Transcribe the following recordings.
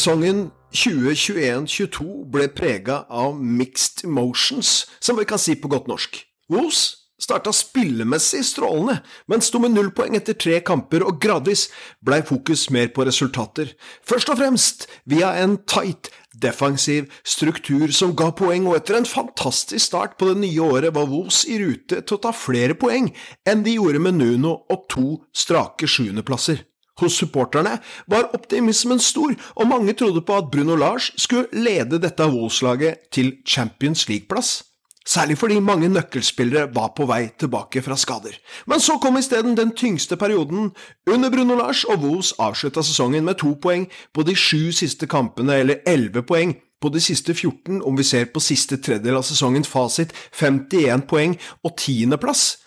Sesongen 2021-22 ble prega av mixed emotions, som vi kan si på godt norsk. Wolves starta spillemessig strålende, men sto med null poeng etter tre kamper, og gradvis blei fokus mer på resultater. Først og fremst via en tight, defensiv struktur som ga poeng, og etter en fantastisk start på det nye året var Wolves i rute til å ta flere poeng enn de gjorde med Nuno og to strake sjuendeplasser. Hos supporterne var optimismen stor, og mange trodde på at Bruno Lars skulle lede dette Wolls-laget til Champions League-plass. Særlig fordi mange nøkkelspillere var på vei tilbake fra skader. Men så kom isteden den tyngste perioden under Bruno Lars, og Wolls avslutta sesongen med to poeng på de sju siste kampene, eller elleve poeng på de siste 14, om vi ser på siste tredjedel av sesongens fasit, 51 poeng og tiendeplass.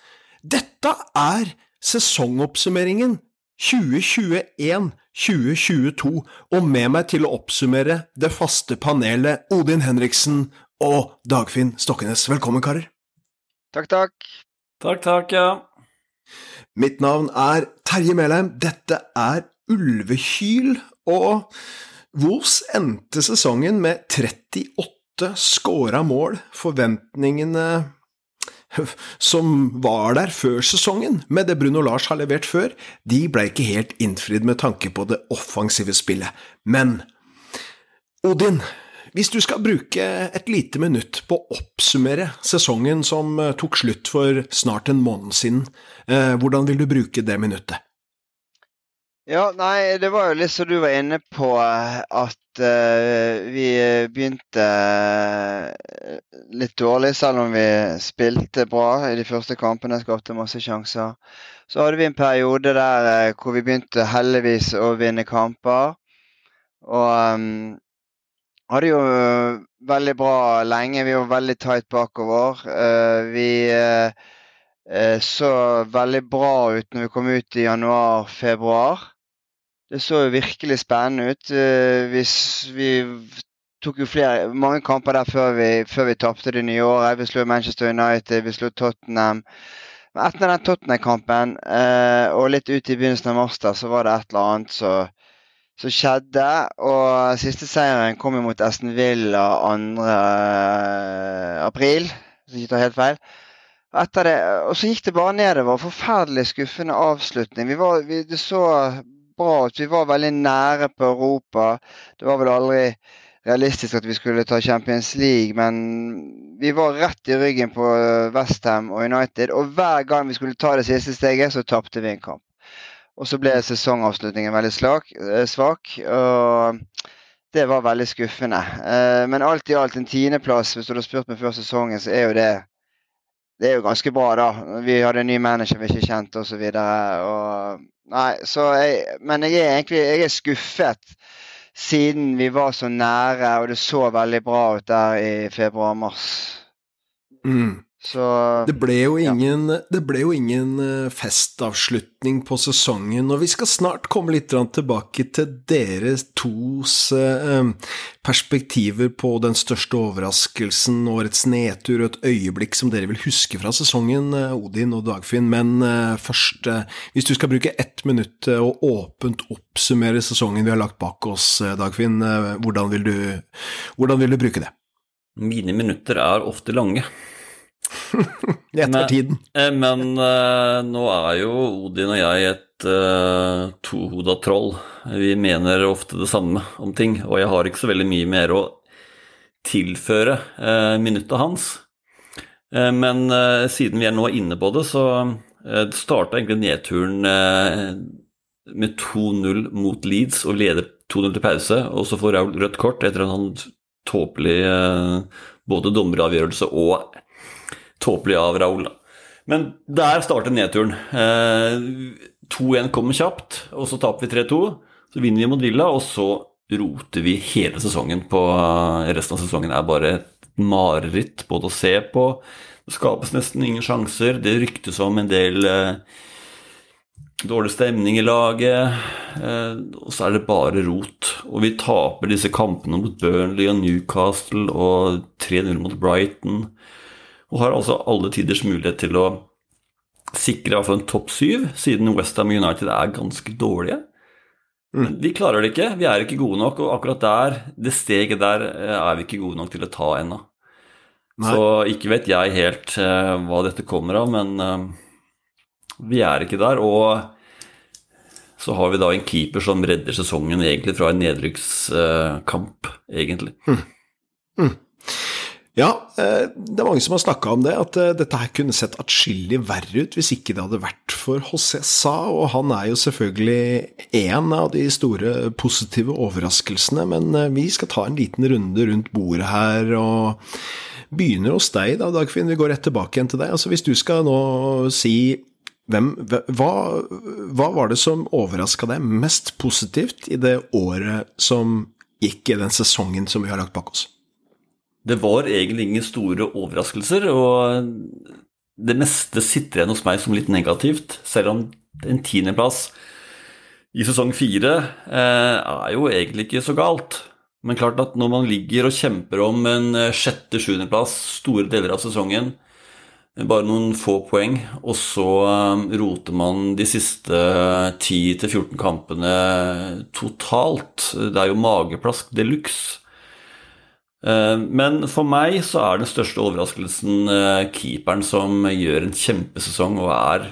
Dette er sesongoppsummeringen 2021-2022, og med meg til å oppsummere det faste panelet Odin Henriksen og Dagfinn Stokkenes. Velkommen, karer. Takk, takk. Takk, takk, ja. Mitt navn er Terje Melheim. Dette er Ulvekyl, og Wolves endte sesongen med 38 scora mål. Forventningene som var der før sesongen, med det Bruno Lars har levert før, de ble ikke helt innfridd med tanke på det offensive spillet. Men Odin, hvis du skal bruke et lite minutt på å oppsummere sesongen som tok slutt for snart en måned siden, hvordan vil du bruke det minuttet? Ja, nei, det var jo litt som du var inne på, at uh, vi begynte uh, litt dårlig, selv om vi spilte bra i de første kampene, skapte masse sjanser. Så hadde vi en periode der uh, hvor vi begynte heldigvis å vinne kamper. Og um, hadde jo veldig bra lenge. Vi var veldig tight bakover. vi så veldig bra ut når vi kom ut i januar-februar. Det så jo virkelig spennende ut. Vi, vi tok jo flere, mange kamper der før vi, vi tapte det nye året. Vi slo Manchester United, vi slo Tottenham. Etter den Tottenham-kampen og litt ut i begynnelsen av mars så var det et eller annet som som skjedde. Og siste seieren kom mot Aston Villa 2. april, hvis jeg ikke tar helt feil. Etter det, og så gikk det bare nedover. Forferdelig skuffende avslutning. Vi var, vi, det så bra ut. Vi var veldig nære på Europa. Det var vel aldri realistisk at vi skulle ta Champions League, men vi var rett i ryggen på Westham og United. Og hver gang vi skulle ta det siste steget, så tapte vi en kamp. Og så ble sesongavslutningen veldig svak, svak og det var veldig skuffende. Men alt i alt en tiendeplass, hvis du hadde spurt meg før sesongen, så er jo det det er jo ganske bra, da. Vi hadde en ny manager vi ikke kjente osv. Nei, så jeg, men jeg er egentlig jeg er skuffet siden vi var så nære, og det så veldig bra ut der i februar-mars. Mm. Så Det ble jo ja. ingen, det ble jo ingen eh, festavslutning på sesongen, og vi skal snart komme litt tilbake til dere tos eh, perspektiver på den største overraskelsen, årets nedtur og et øyeblikk som dere vil huske fra sesongen, eh, Odin og Dagfinn. Men først, hvis du skal bruke ett minutt og åpent oppsummere sesongen vi har lagt bak oss, Dagfinn, hvordan vil du, hvordan vil du bruke det? Mine minutter er ofte lange. I ettertiden. Men, Men eh, nå er jo Odin og jeg et uh, tohoda troll. Vi mener ofte det samme om ting, og jeg har ikke så veldig mye mer å tilføre uh, minuttet hans. Uh, men eh, siden vi er nå inne på det, så uh, starta egentlig nedturen eh, med 2-0 mot Leeds og leder 2-0 til pause, og så får Raul rødt kort etter en sånn tåpelig eh, både dommeravgjørelse og tåpelig av Raúl. Men der starter nedturen. Eh, 2-1 kommer kjapt, og så taper vi 3-2. Så vinner vi mot Villa, og så roter vi hele sesongen på eh, Resten av sesongen er bare et mareritt både å se på. Det skapes nesten ingen sjanser. Det ryktes om en del eh, dårlig stemning i laget. Eh, og så er det bare rot. Og vi taper disse kampene mot Burnley og Newcastle og 3-0 mot Brighton. Og har altså alle tiders mulighet til å sikre iallfall en topp syv, siden Westham United er ganske dårlige. Men vi klarer det ikke. Vi er ikke gode nok, og akkurat der, det steget der, eh, er vi ikke gode nok til å ta ennå. Så ikke vet jeg helt uh, hva dette kommer av, men uh, vi er ikke der. Og så har vi da en keeper som redder sesongen egentlig fra en nedrykkskamp, uh, egentlig. Mm. Mm. Ja, eh, det er mange som har snakka om det, at eh, dette her kunne sett atskillig verre ut hvis ikke det hadde vært for José Sa, og han er jo selvfølgelig én av de store positive overraskelsene, men eh, vi skal ta en liten runde rundt bordet her, og begynner hos deg da, Dagfinn, vi går rett tilbake igjen til deg. Altså Hvis du skal nå si hvem, hva, hva var det som overraska deg mest positivt i det året som gikk i den sesongen som vi har lagt bak oss? Det var egentlig ingen store overraskelser, og det meste sitter igjen hos meg som litt negativt, selv om en tiendeplass i sesong fire eh, er jo egentlig ikke så galt. Men klart at når man ligger og kjemper om en eh, sjette-sjuendeplass store deler av sesongen, bare noen få poeng, og så eh, roter man de siste 10-14 kampene totalt Det er jo mageplask de luxe. Eh, men for meg så er den største overraskelsen eh, keeperen som gjør en kjempesesong og er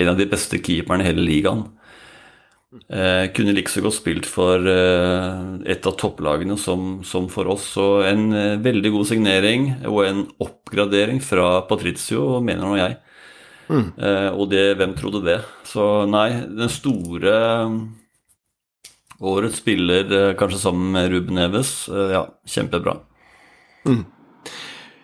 en av de beste keeperne i hele ligaen. Eh, kunne like så godt spilt for et av topplagene som, som, for oss. Så en veldig god signering og en oppgradering fra Patricio, mener nå jeg. Mm. Og det, hvem trodde det? Så nei, den store Årets spiller, eh, kanskje sammen med Ruben Neves. Eh, ja, kjempebra. Mm.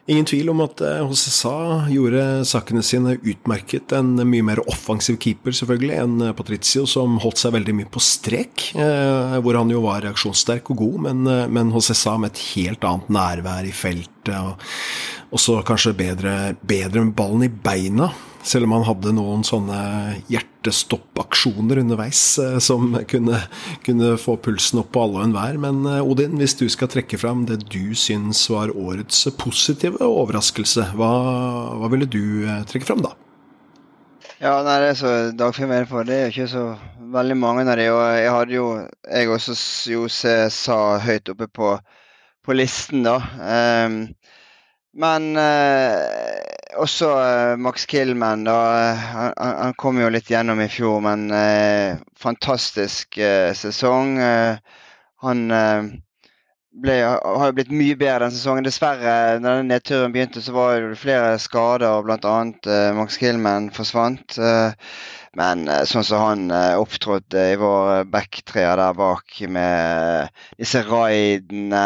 Ingen tvil om at Hosesa eh, gjorde sakene sine utmerket. En mye mer offensiv keeper selvfølgelig enn Patricio, som holdt seg veldig mye på strek. hvor han jo var reaksjonssterk og god, men, men HCSA med et helt annet nærvær i feltet. og Også kanskje bedre, bedre med ballen i beina. Selv om han hadde noen sånne hjertestoppaksjoner underveis eh, som kunne, kunne, få pulsen opp på alle og enhver. Men eh, Odin, hvis du skal trekke fram det du syns var årets positive overraskelse, hva, hva ville du eh, trekke fram da? Ja, nei, er så Dagfinn mener for. det er ikke så veldig mange av de, og jeg hadde jo Jeg også jo sa høyt oppe på, på listen, da. Um, men uh, også uh, Max Killman. Da, han, han, kom jo litt gjennom i fjor, men uh, fantastisk uh, sesong. han ble, har jo blitt mye bedre den sesongen. Dessverre, når den nedturen begynte, så var det flere skader, og bl.a. Uh, Max Killman forsvant. men sånn som han opptrådte i vår backtreer der bak med disse raidene,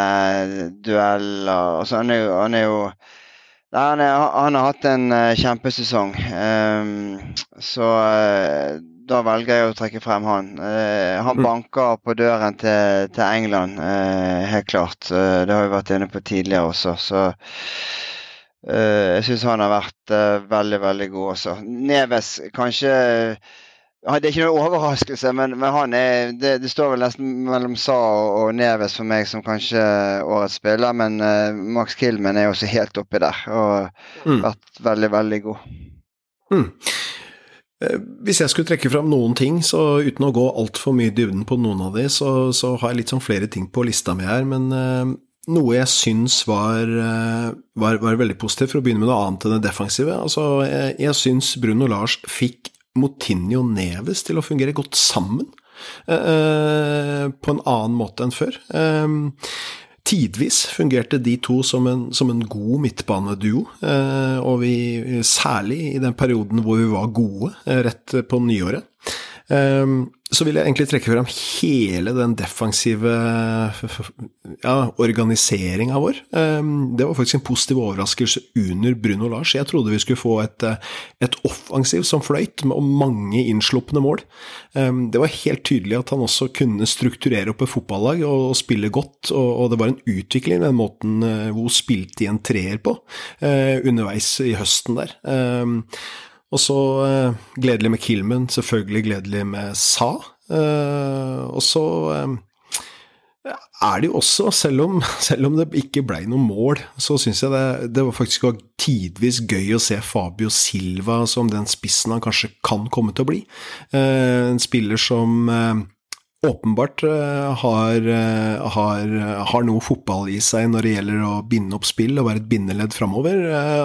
dueller altså, han, er jo, han er jo han, han, har hatt en uh, kjempesesong. Um, så uh, da velger jeg å trekke frem han. Uh, han mm. banker på døren til, til England, helt klart. det har vi vært inne på tidligere også. Så jeg syns han har vært veldig, veldig god også. Neves kanskje det er ikke noen overraskelse, men, men han er, det, det, står vel nesten mellom Sa og, og, Neves for meg som kanskje årets spiller. Men uh, Max Kilman er også helt oppi der og mm. vært veldig, veldig god. Mm. Eh, hvis jeg skulle trekke fram noen ting, så uten å gå altfor mye i dybden på noen av de, så, så, har jeg litt sånn flere ting på lista mi her. Men uh, noe jeg syns var, var, var, veldig positivt, for å begynne med noe annet enn det defensive. Altså, jeg, jeg syns Bruno Lars fikk Motinho Neves til å fungere godt sammen. Eh, på en annen måte enn før. Eh, tidvis fungerte de to som en, som en god midtbaneduo, eh, og vi, særlig i den perioden hvor vi var gode, rett på nyåret. Så vil jeg egentlig trekke frem hele den defensive ja, organiseringa vår. Ehm, det var faktisk en positiv overraskelse under Bruno Lars. Jeg trodde vi skulle få et, et offensiv som fløyt, og mange innslupne mål. Ehm, det var helt tydelig at han også kunne strukturere opp et fotballag og, spille godt, og, det var en utvikling den måten hvor hun spilte i en treer på eh, underveis i høsten der. Og så eh, gledelig med Kilman, selvfølgelig gledelig med Sa. Eh, og så eh, er det jo også, selv om, selv om det ikke blei noe mål, så syns jeg det, det, var faktisk var tidvis gøy å se Fabio Silva som den spissen han kanskje kan komme til å bli. Eh, en spiller som eh, åpenbart har, har, har, noe fotball i seg når det gjelder å binde opp spill og være et bindeledd framover,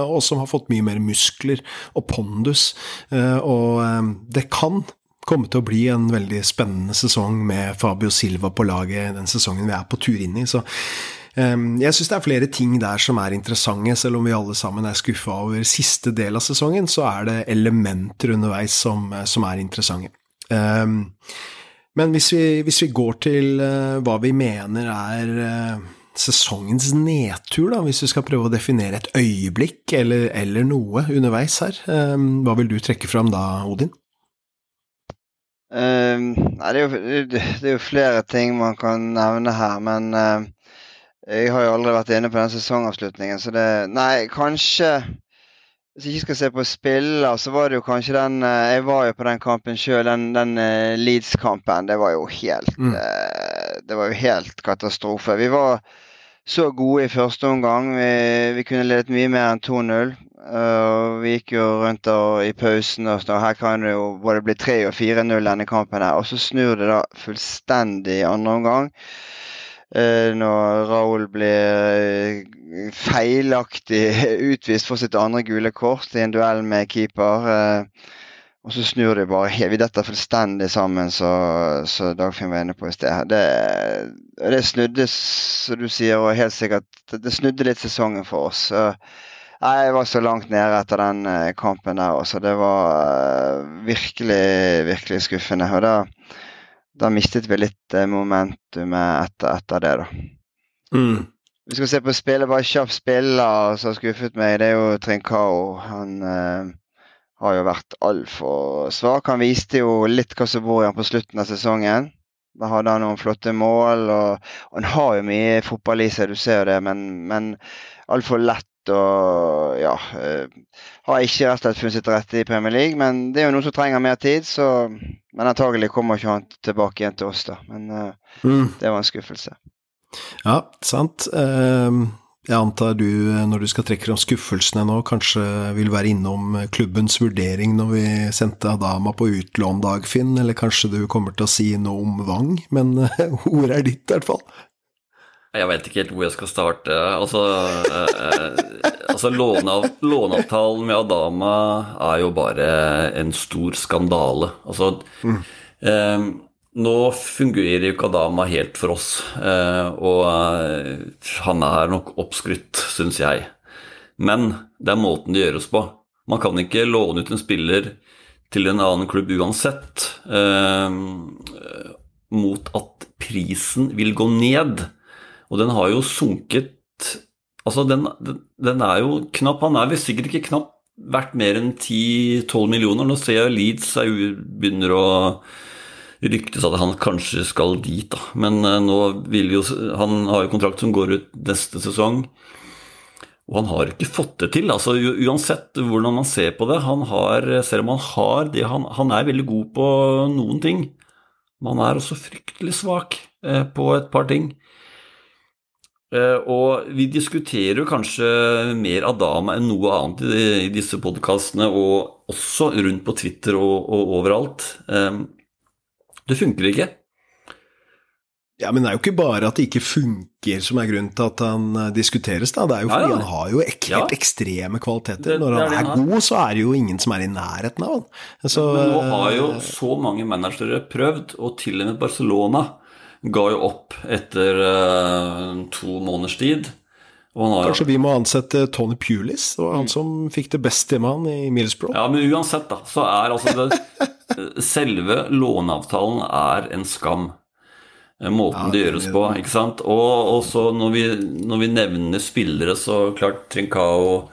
og som har fått mye mer muskler og pondus. Og det kan komme til å bli en veldig spennende sesong med Fabio Silva på laget den sesongen vi er på tur inn i. Så jeg syns det er flere ting der som er interessante, selv om vi alle sammen er skuffa over siste del av sesongen, så er det elementer underveis som, som er interessante. Um, men hvis vi, hvis vi, går til uh, hva vi mener er uh, sesongens nedtur, da, hvis vi skal prøve å definere et øyeblikk eller, eller noe underveis her, um, hva vil du trekke fram da, Odin? Uh, nei, det er, jo, det er, jo, flere ting man kan nevne her, men uh, jeg har jo aldri vært inne på den sesongavslutningen, så det Nei, kanskje Hvis jeg ikke skal se på spiller, så var det jo kanskje den uh, Jeg var jo på den kampen sjøl, den, den eh, Leeds-kampen. Det var jo helt mm. Det var jo helt katastrofe. Vi var så gode i første omgang. Vi, vi kunne ledet mye mer enn 2-0. Uh, vi gikk jo rundt og, i pausen og sånn. Her kan det jo både bli 3 og 4-0 denne kampen. her, Og så snur det da fullstendig i andre omgang. Uh, når Raoul blir uh, feilaktig utvist for sitt andre gule kort i en duell med keeper. og så snur det bare Vi detter fullstendig sammen, så Dagfinn var inne på i sted. Det, det snudde, som du sier, og helt sikkert Det snudde litt sesongen for oss. Jeg var så langt nede etter den kampen der også. Det var virkelig, virkelig skuffende. Og da, da mistet vi litt uh, momentumet etter, etter, det, da. Mm. Vi skal se på spillet, bare kjapt spiller som har skuffet meg. Det er jo Trincao. Han har jo vært altfor svak. Han viste jo litt hva som bor i ham på slutten av sesongen. Da hadde han noen flotte mål, og han har jo mye fotball i seg, du ser jo det, men, men altfor lett og ja eh, Har ikke rett og slett funnet sitt rette i Premier League, men det er jo noen som trenger mer tid. Så, men antagelig kommer ikke han tilbake igjen til oss, da. Men uh, mm. det var en skuffelse. Ja, sant. Uh, jeg antar du, når du skal trekke fram skuffelsene nå, kanskje vil være innom klubbens vurdering når vi sendte Adama på utlån, Dagfinn, eller kanskje du kommer til å si noe om Wang, men ordet er ditt i hvert fall. Jeg vet ikke helt hvor jeg skal starte. Altså, eh, eh, altså låneav låneavtalen med Adama er jo bare en stor skandale. Altså mm. eh, Nå fungerer jo ikke Adama helt for oss, eh, og eh, han er nok oppskrytt, syns jeg. Men det er måten det gjøres på. Man kan ikke låne ut en spiller til en annen klubb uansett, eh, mot at prisen vil gå ned. Og den har jo sunket Altså, den, den, er jo knapp Han er vel sikkert ikke knapp verdt mer enn 10-12 millioner. Nå ser jeg Leeds er, begynner å ryktes at han kanskje skal dit, da. Men uh, nå vil jo Han har jo kontrakt som går ut neste sesong. Og han har ikke fått det til. altså Uansett hvordan man ser på det. han har, Selv om han har det han, han er veldig god på noen ting. Men han er også fryktelig svak eh, på et par ting. Eh, og vi diskuterer jo kanskje mer Adama enn noe annet i disse podkastene, og også rundt på Twitter og, og, overalt. Eh, det funker ikke. Ja, Men det er jo ikke bare at det ikke funker som er grunnen til at han eh, diskuteres. da. Det er jo fordi ja, ja. han har jo ek helt ja. ekstreme kvaliteter. Det, Når han er, er god, så er det jo ingen som er i nærheten av han. Så, men nå har jo så mange managere prøvd, og til og med Barcelona ga jo opp etter uh, to måneders tid. Kanskje vi må ansette Tony Pulis, det var han mm. som fikk det med han i Middlesbrough. Ja, men uansett, da, så er altså det Selve låneavtalen er en skam. Eh, måten ja, det gjøres på, ikke sant. Og så når vi, når vi nevner spillere, så klart Trincao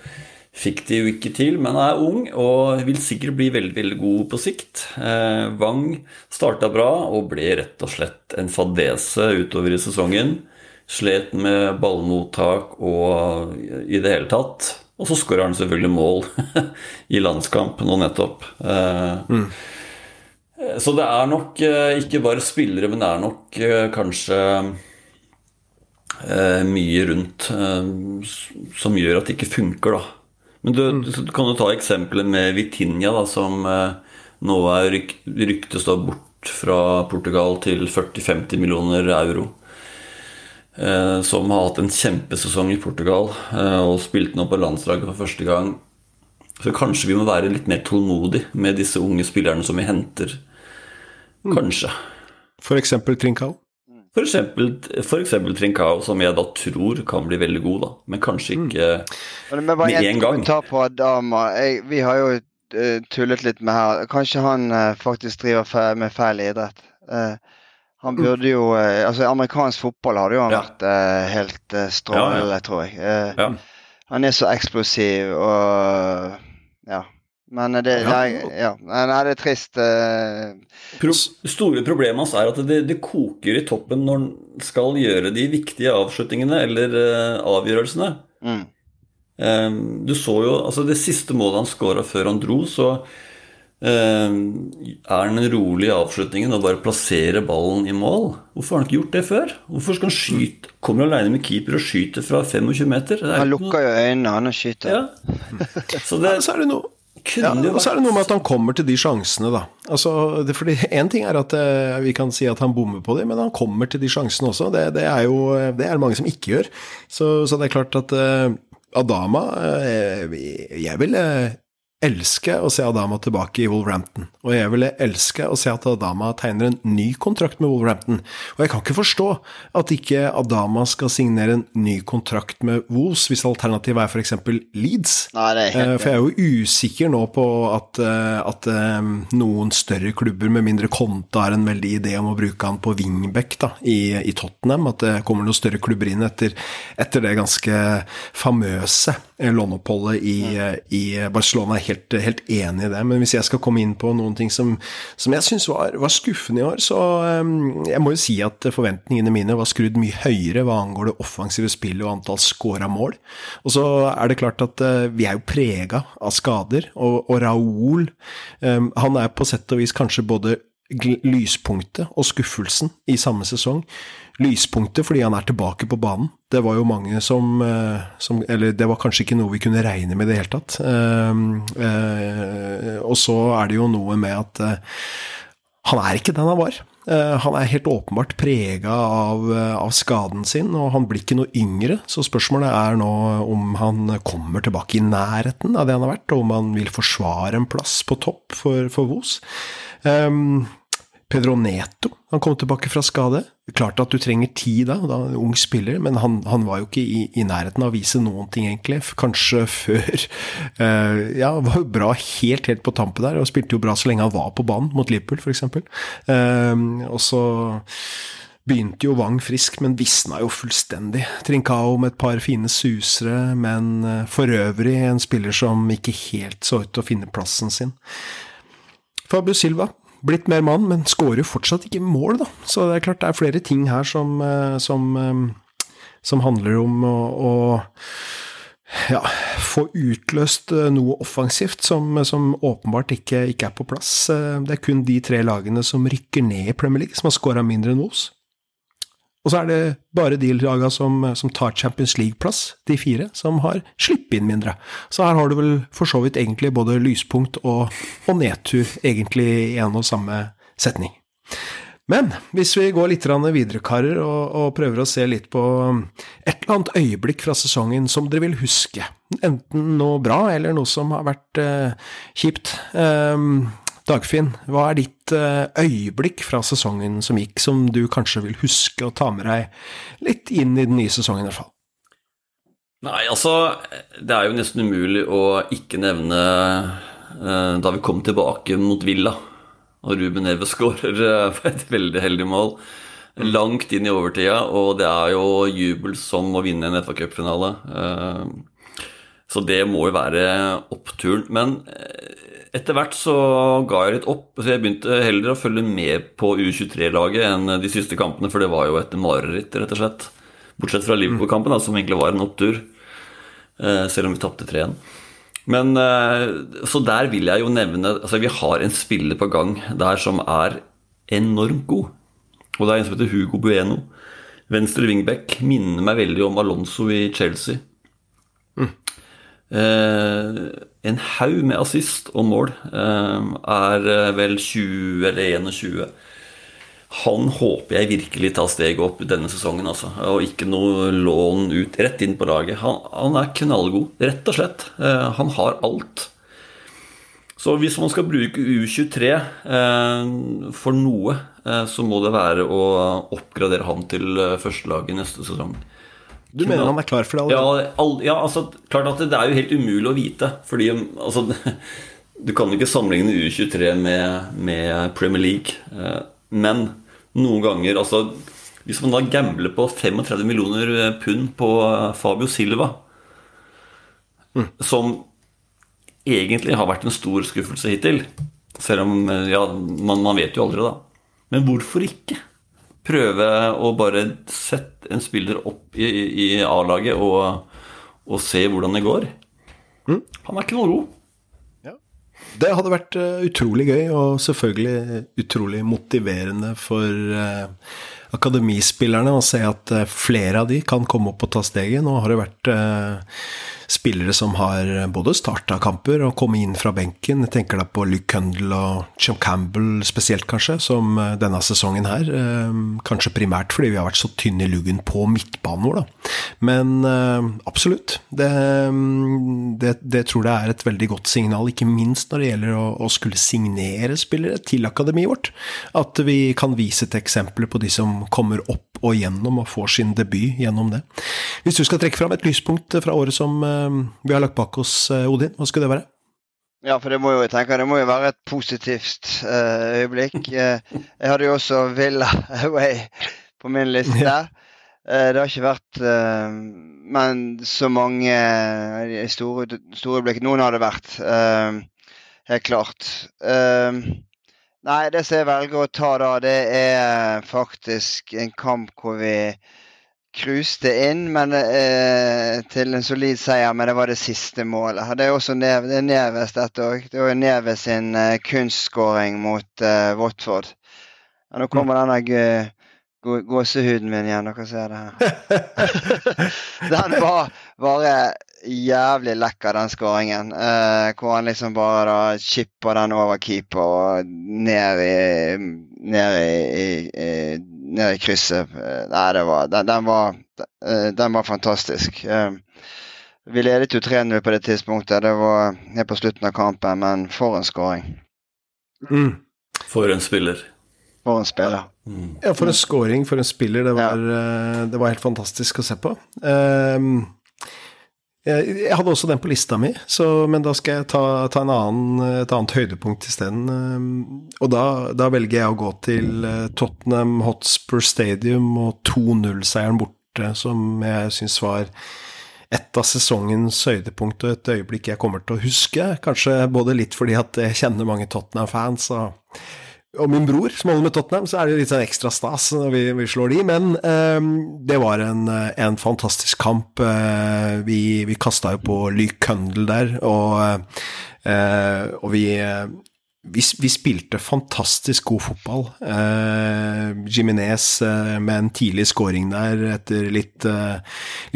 Fikk det jo ikke til, men er ung og vil sikkert bli veldig veldig god på sikt. Eh, Wang starta bra og ble rett og slett en fadese utover i sesongen. Slet med ballmottak og i det hele tatt. Og så skårer han selvfølgelig mål i landskamp nå nettopp. Eh, mm. Så det er nok eh, ikke bare spillere, men det er nok eh, kanskje eh, mye rundt som gjør at det ikke funker, da. Men du, mm. du kan jo ta eksempelet med Vitinha, da, som eh, nå er ryk, ryktes da bort fra Portugal til 40-50 millioner euro. Eh, som har hatt en kjempesesong i Portugal eh, og spilte nå på landslaget for første gang. Så kanskje vi må være litt mer tålmodig med disse unge spillerne som vi henter. Kanskje. For eksempel Trincao. For eksempel, for eksempel Trincao, som jeg da tror kan bli veldig god, da. Men kanskje ikke Men det er bare med en en gang. på Adama. Jeg, vi har jo eh, tullet litt med her. Kanskje han eh, faktisk driver med feil idrett. Eh, han burde jo Altså, amerikansk fotball hadde jo han Ja. vært helt helt ja, ja. tror jeg. Ja. Han er så eksplosiv og Ja. Men det, Ja. nei, ja. Nei, det er trist. det Pro store problemet hans er at det, det koker i toppen når han skal gjøre de viktige avslutningene eller uh, avgjørelsene. Mm. Um, du så jo altså Det siste målet han skåra før han dro, så eh, er han rolig i avslutningen og bare plasserer ballen i mål. Hvorfor har han ikke gjort det før? Hvorfor skal han skyte Kommer alene med keeper og skyter fra 25 meter? Det er Han lukker jo øynene, han og skyter. ja. Så det Ja, så er det noe ja, og så er det noe med at han kommer til de sjansene, da. Altså, det, fordi Én ting er at eh, vi kan si at han bommer på dem, men han kommer til de sjansene også. Det, det er jo det er mange som ikke gjør. Så, så det er klart at eh, Adama eh, Jeg ville elske å se Adama tilbake i Wolverhampton. Og jeg ville elske å se at Adama tegner en ny kontrakt med Wolverhampton. Og jeg kan ikke forstå at ikke Adama skal signere en ny kontrakt med Wolves, hvis alternativet er f.eks. Leeds. Nei, det er Eh, helt For jeg er jo usikker nå på at, eh, at eh, noen større klubber med mindre konta har en veldig idé om å bruke han på wingback da, i, i Tottenham. At det kommer noen større klubber inn etter, etter det ganske famøse låneoppholdet i, eh, i Barcelona. Jeg er helt, helt enig i det. Men hvis jeg skal komme inn på noen ting som, som jeg syns var, var skuffende i år, så eh, jeg må jo si at forventningene mine var skrudd mye høyere hva angår det offensive spillet og antall scora mål. Og så er det klart at eh, vi er jo prega av skader, og, og eh, han er på sett og vis kanskje både lyspunktet og skuffelsen i samme sesong. Lyspunktet fordi han er tilbake på banen. Det var jo mange som, eh, som Eller det var kanskje ikke noe vi kunne regne med i det hele tatt. Eh, eh, og så er det jo noe med at han er ikke den han var. Han er helt åpenbart prega av, av skaden sin, og han blir ikke noe yngre. Så spørsmålet er nå om han kommer tilbake i nærheten av det han har vært, og om han vil forsvare en plass på topp for, for Vos. Um, Pedro Neto han kom tilbake fra skade. Klart at du trenger tid da, da en ung spiller, men han, han var jo ikke i, i nærheten av å vise noen ting, egentlig. Kanskje før uh, Ja, var jo bra helt, helt på tampen der, og spilte jo bra så lenge han var på banen, mot Liverpool f.eks. Uh, og så begynte jo Wang frisk, men visna jo fullstendig. Trincao med et par fine susere, men eh, for øvrig en spiller som ikke helt så ut til å finne plassen sin. Fabio Silva, blitt mer mann, men skårer fortsatt ikke mål, da. Så det er klart det er flere ting her som, eh, som, eh, som handler om å, å ja, få utløst eh, noe offensivt som, som åpenbart ikke, ikke er på plass. Det er kun de tre lagene som rykker ned i Premier League, som har skåra mindre enn Wolves. Og så er det bare de lagene som, som tar Champions League-plass, de fire, som har sluppet inn mindre. Så her har du vel for så vidt egentlig både lyspunkt og, og nedtur, egentlig i en og samme setning. Men hvis vi går litt videre, karer, og, og prøver å se litt på et eller annet øyeblikk fra sesongen som dere vil huske, enten noe bra eller noe som har vært eh, kjipt. Ehm, Dagfinn, hva er ditt eh, øyeblikk fra sesongen som gikk, som du kanskje vil huske å ta med deg litt inn i den nye sesongen, i hvert fall? Nei, altså Det er jo nesten umulig å ikke nevne eh, da vi kom tilbake mot Villa, og Ruben Neve skårer eh, på et veldig heldig mål. Langt inn i overtida, og det er jo jubel som å vinne en FA-cupfinale. Eh, så det må jo være oppturen. Men eh, etter hvert så ga jeg litt opp. Så jeg begynte heller å følge med på U23-laget enn de siste kampene, for det var jo et mareritt, rett og slett. Bortsett fra Liverpool-kampen, som egentlig var en opptur. eh, Selv om vi tapte 3-1. Men eh, Så der vil jeg jo nevne Altså, vi har en spiller på gang der som er enormt god. Og det er en som heter Hugo Bueno. Venstre wingback. Minner meg veldig om Alonso i Chelsea. Eh, en haug med assist og mål. Eh, er eh, vel 20 eller 21. han håper jeg virkelig tar steget opp denne sesongen, altså. Og ikke noe lån ut rett inn på laget. Han, han er knallgod, rett og slett. Eh, han har alt. Så hvis man skal bruke U23 eh, for noe, så må det være å oppgradere han til førstelaget neste sesong. Du mener han er klar for det allerede? Ja, all, ja, altså, klart at det, det er jo helt umulig å vite. Fordi altså, du kan jo ikke sammenligne U23 med, med Premier League. Eh, men noen ganger altså, Hvis man da gambler på 35 millioner pund på Fabio Silva, Mm. som egentlig har vært en stor skuffelse hittil Selv om Ja, man, man vet jo aldri, da. Men hvorfor ikke? Prøve å bare sette en spiller opp i, i A-laget og, og se hvordan det går. Mm. Han er ikke noe ro. Ja. Det hadde vært eh, utrolig gøy, og selvfølgelig utrolig motiverende for uh, akademispillerne å se at eh, flere av de kan komme opp og ta steget. Nå har det vært eh, spillere som har både starta kamper og kommet inn fra benken. Jeg tenker da på Luke Cundle og Chum Campbell spesielt, kanskje, som eh, denne sesongen her. Eh, kanskje primært fordi vi har vært så tynne i luggen på midtbanen vår, da. Men eh, absolutt. Det, mm, det, det tror jeg er et veldig godt signal, ikke minst når det gjelder å, å skulle signere spillere til akademiet vårt. At vi kan vise til eksempler på de som kommer opp og gjennom og får sin debut gjennom det. Hvis du skal trekke fram et lyspunkt fra året som eh, vi har lagt bak oss, eh, Odin, hva skulle det være? Ja, for det må jo, jeg tenker, det må jo være et positivt eh, øyeblikk. Jeg hadde jo også Villa Away på min liste. Ja. Det har ikke vært Men så mange store, store øyeblikk. Noen har det vært. helt klart. Eh, nei, det som jeg velger å ta da, det er faktisk en kamp hvor vi cruiste inn men, eh, til en solid seier, men det var det siste målet. Det er også Nev, det Neves, dette òg. Det var Neves sin eh, kunstskåring mot eh, Watford. Ja, nå kommer denne gø- gå- gåsehuden min igjen, dere ser det her. den var bare jævlig lekker, den skåringen. Eh, hvor han liksom bare da chipper den over keeper og ned i Ned i, i, i, ned i krysset. Nei, det var Den, den var eh, Den var fantastisk. Eh, vi ledet jo 3-0 på det tidspunktet. Det var helt på slutten av kampen, men for en skåring. Mm. For en spiller. For en spiller. Mm. Ja, for en scoring, for en spiller. Det var, ja. det var helt fantastisk å se på. Ehm, jeg, hadde også den på lista mi, så, men da skal jeg ta, ta en annen, et annet høydepunkt isteden. Um, og da, da velger jeg å gå til eh, Tottenham Hotspur Stadium og 2-0-seieren borte, som jeg syns var et av sesongens høydepunkt og et øyeblikk jeg kommer til å huske. Kanskje både litt fordi at jeg kjenner mange Tottenham-fans. og og min bror, som holder med Tottenham, så er det litt sånn ekstra stas når vi, vi slår de. Men eh, det var en, en fantastisk kamp. Eh, vi vi kasta jo på Luke Cundle der, og, eh, og vi, vi vi spilte fantastisk god fotball. Eh, Jiminez eh, med en tidlig scoring der etter litt, eh,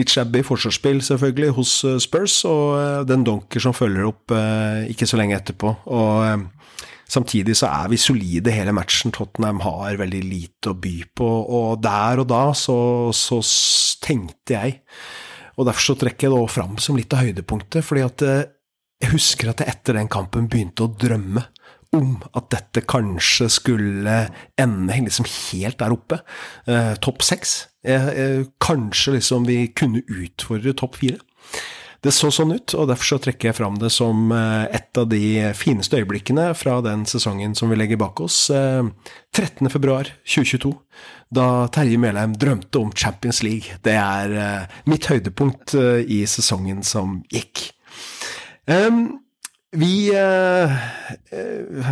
litt shabby forsvarsspill, selvfølgelig, hos Spurs, og den Donker som følger opp ikke så lenge etterpå. Og Samtidig så er vi solide hele matchen. Tottenham har veldig lite å by på, og der og da så, så tenkte jeg Og derfor så trekker jeg det også fram som litt av høydepunktet, fordi at eh, jeg husker at jeg etter den kampen begynte å drømme om at dette kanskje skulle ende liksom helt der oppe. Eh, topp seks. Eh, eh, kanskje liksom vi kunne utfordre topp fire. Det så sånn ut, og derfor så trekker jeg fram det som eh, et av de fineste øyeblikkene fra den sesongen som vi legger bak oss. eh, 13. februar 2022, da Terje Melheim drømte om Champions League. Det er eh, mitt høydepunkt eh, i sesongen som gikk. Um, vi eh, eh,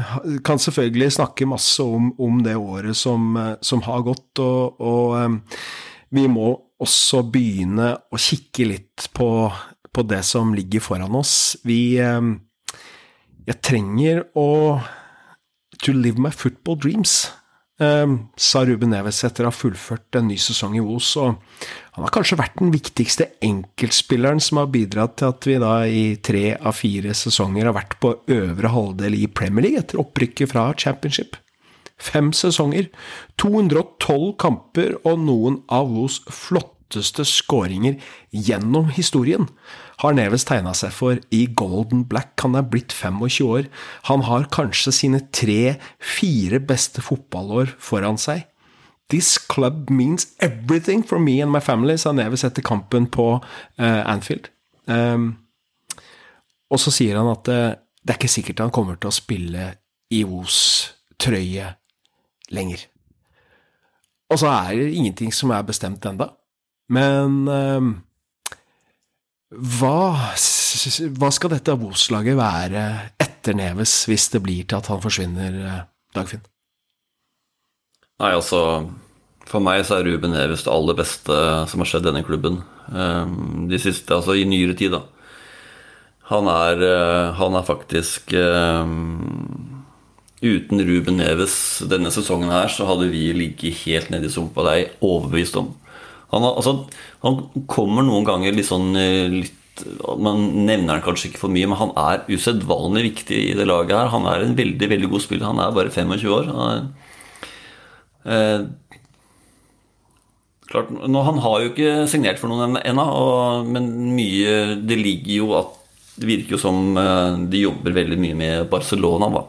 kan selvfølgelig snakke masse om, om det året som, eh, som har gått, og, og eh, vi må også begynne å kikke litt på, på det som ligger foran oss. Vi Jeg trenger å To live my football dreams, sa Ruben Neves etter å ha fullført en ny sesong i Os. Og han har kanskje vært den viktigste enkeltspilleren som har bidratt til at vi da i tre av fire sesonger har vært på øvre halvdel i Premier League etter opprykket fra Championship. fem sesonger, 212 kamper og noen av Os flotteste skåringer gjennom historien har Neves tegna seg for i Golden Black. Han er blitt 25 år. Han har kanskje sine tre-fire beste fotballår foran seg. This club means everything for me and my family, sa Neves etter kampen på uh, Anfield. Um, og så sier han at uh, det er ikke sikkert han kommer til å spille i Os trøye lenger. Og så er det ingenting som er bestemt enda. Men um, hva, hva, skal dette boslaget være etter Neves, hvis det blir til at han forsvinner, eh, Dagfinn? Nei, altså For meg så er Ruben Neves det aller beste som har skjedd denne klubben. Ehm, de siste, altså i nyere tid, da. Han er, eh, han er faktisk ehm, Uten Ruben Neves denne sesongen her, så hadde vi ligget helt nede i sumpa. Det er jeg overbevist om. Han, altså, han, kommer noen ganger litt sånn eh, litt, Man nevner han kanskje ikke for mye, men han er usedvanlig viktig i det laget her. Han er en veldig veldig god spiller. Han er bare 25 år. Han, er, eh, klart, nå, han har jo ikke signert for noen ennå, men mye Det ligger jo at Det virker jo som eh, de jobber veldig mye med Barcelona, da.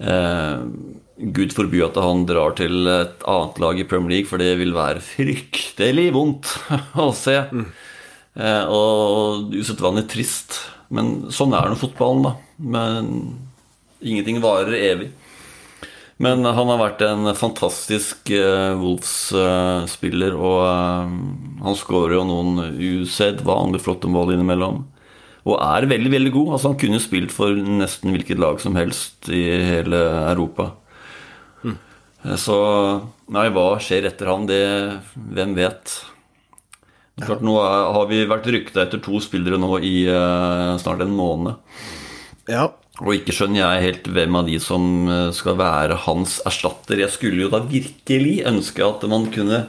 Eh, Gud forby at han drar til et annet lag i Premier League, for det vil være fryktelig vondt å se. Mm. Eh, og usedvanlig trist. Men sånn er nå fotballen, da. Men ingenting varer evig. Men han har vært en fantastisk eh, Wolves-spiller, og uh, han skårer jo noen usedvanlig flotte mål innimellom. Og er veldig, veldig god. Altså, han kunne spilt for nesten hvilket lag som helst i hele Europa. Eh, så Nei, hva skjer etter han? Det Hvem vet? Klart, nå har vi vært rykta etter to spillere nå i uh, snart en måned. Ja. Og ikke skjønner jeg helt hvem av de som eh, skal være hans erstatter. Jeg skulle jo da virkelig ønske at man kunne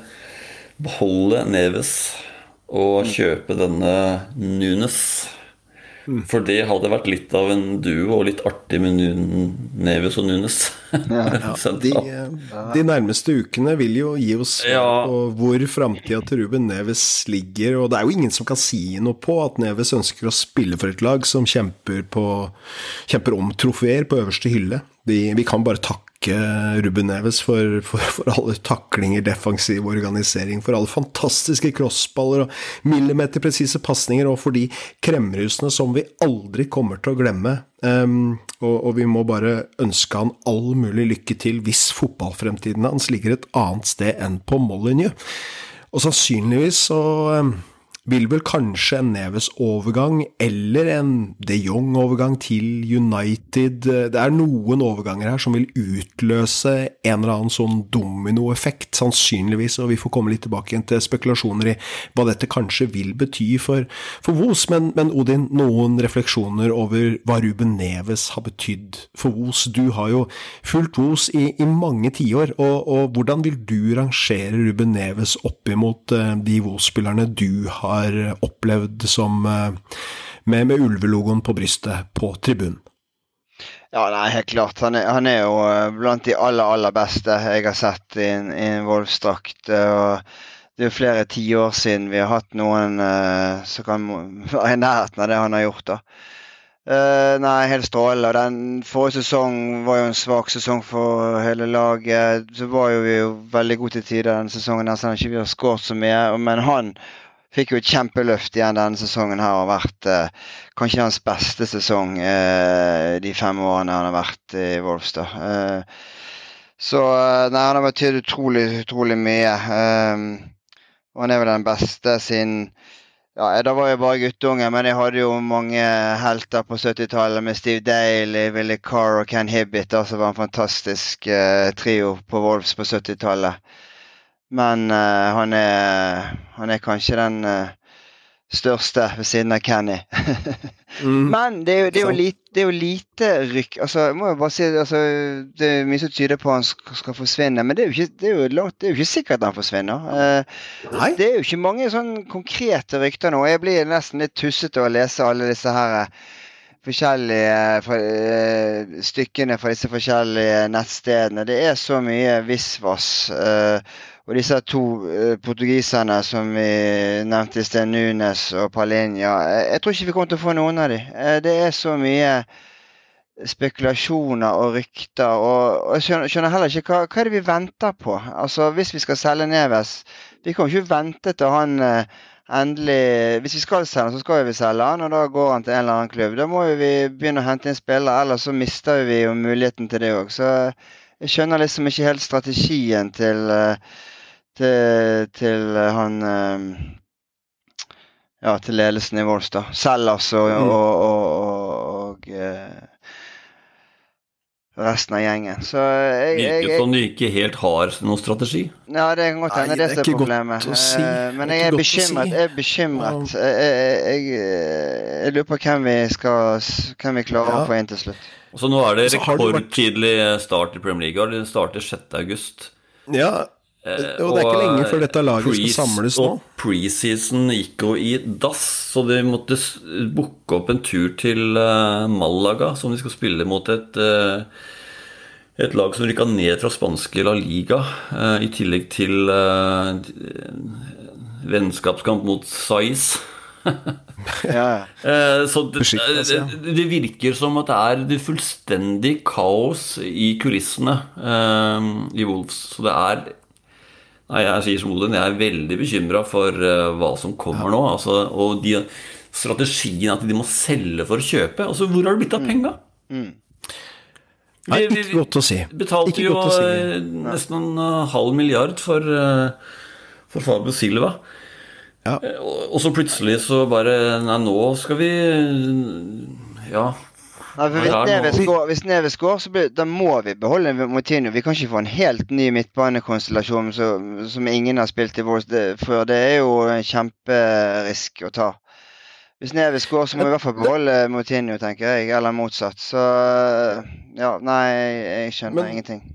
beholde Neves og kjøpe denne Nunes. For det hadde vært litt av en duo og litt artig med Neves og Nunes. Ja, de, de, nærmeste ukene vil jo gi oss ja. på hvor framtida til Ruben Neves ligger. Og det er jo ingen som kan si noe på at Neves ønsker å spille for et lag som kjemper, på, kjemper om trofeer på øverste hylle. Vi, vi kan bare takke Ruben Neves for, for, for, alle taklinger, defensiv organisering, for alle fantastiske crossballer og millimeterpresise pasninger, og for de kremrusene som vi aldri kommer til å glemme. Um, og, og, vi må bare ønske han all mulig lykke til hvis fotballfremtiden hans ligger et annet sted enn på Molyneux. Og sannsynligvis så um, vil vel kanskje en Neves overgang eller en de Jong-overgang til United Det er noen overganger her som vil utløse en eller annen sånn dominoeffekt, sannsynligvis, og vi får komme litt tilbake igjen til spekulasjoner i hva dette kanskje vil bety for, for Vos. Men, men, Odin, noen refleksjoner over hva Ruben Neves har betydd for Vos? Du har jo fulgt Vos i, i mange tiår, og, og hvordan vil du rangere Ruben Neves opp imot uh, de Vos-spillerne du har har opplevd som eh, med, med ulvelogoen på brystet på tribunen? Ja, nei, helt klart. Han er, han er, jo eh, blant de aller, aller beste jeg har sett i en, i en Wolfsdrakt. Det er jo flere tiår siden vi har hatt noen uh, som kan være i nærheten av det han har gjort. da. Uh, nei, helt strålende. Den forrige sesong var jo en svak sesong for hele laget. Så var jo vi jo veldig gode til tider den sesongen, nesten ikke vi har skåret så mye. Men han fikk jo et kjempeløft igjen denne sesongen her. Har vært eh, kanskje hans beste sesong eh, de fem årene han har vært i Wolfstad. Eh, så eh, nei, han har betydd utrolig, utrolig mye. Eh, og han er vel den beste siden ja, Da var jeg bare guttunge, men jeg hadde jo mange helter på 70-tallet med Steve Dale, Willy Carr og Ken Hibbit, som var en fantastisk eh, trio på Wolves på 70-tallet. Men uh, han, er, han, er, kanskje den uh, største ved siden av Kenny. mm. Men det er, jo, det, er lite, det er, jo, lite, rykk altså, jeg må jo bare si, altså, Det er mye som tyder på at han skal, skal forsvinne, men det er, jo ikke, det er jo, langt, det jo ikke sikkert at han forsvinner. Uh, det er jo ikke mange sånn konkrete rykter nå. Jeg blir nesten litt tussete å lese alle disse her forskjellige for, uh, stykkene fra disse forskjellige nettstedene. Det er så mye visvas. Uh, og disse to eh, portugiserne som vi nevnte i sted, Nunes og Palinja, jeg, jeg, tror ikke vi kommer til å få noen av dem. det er så mye spekulasjoner og rykter. Og, og jeg skjønner, heller ikke hva, hva er det vi venter på. Altså Hvis vi skal selge Neves Vi kan jo ikke vente til han eh, endelig Hvis vi skal selge så skal vi selge han, og da går han til en eller annen klubb. Da må vi begynne å hente inn spillere, ellers så mister vi jo muligheten til det òg. Så jeg skjønner liksom ikke helt strategien til, eh, til, til han eh, ja, til ledelsen i Vols, da. Selv altså, og, og, og, og resten av gjengen. Så jeg, jeg, jeg, som du ikke helt har noen strategi? Ja, det kan godt hende det, det er problemet. Si. Eh, men jeg er bekymret. Jeg er bekymret. Jeg, jeg, lurer på hvem vi skal Hvem vi klarer ja. å få inn til slutt. Så nå er det rekordtidlig start i Premier League. Det starter 6.8. Ja, Eh, og det er ikke lenge før dette laget skal samles nå. Og preseason gikk jo i dass, så de måtte booke opp en tur til uh, Malaga, som de skal spille mot et, et lag som rykka ned fra spanske La Liga, i tillegg til vennskapskamp mot Saiz. ja. Så det, det, det, virker som at det er det fullstendig kaos i kulissene i Wolves. Så det er Nei, jeg sier som Odin, jeg er veldig bekymra for uh, hva som kommer nå. Altså, og de, strategien at de må selge for å kjøpe. Altså, hvor har det blitt av mm. penga? Mm. Nei, ikke godt å si. Vi betalte jo si. Eh, nesten en uh, halv milliard for, for Fabio Silva. Ja. Og så plutselig så bare Nei, nå skal vi Ja, Nei, hvis, Neves går, hvis Neves går, så blir, da må vi beholde Moutinho. Vi kan ikke få en helt ny midtbanekonstellasjon som, som ingen har spilt i vår før. Det er jo en kjemperisk å ta. Hvis Neves går, så må vi i hvert fall beholde Moutinho, tenker jeg. Eller motsatt. Så ja, nei, jeg skjønner Men, ingenting.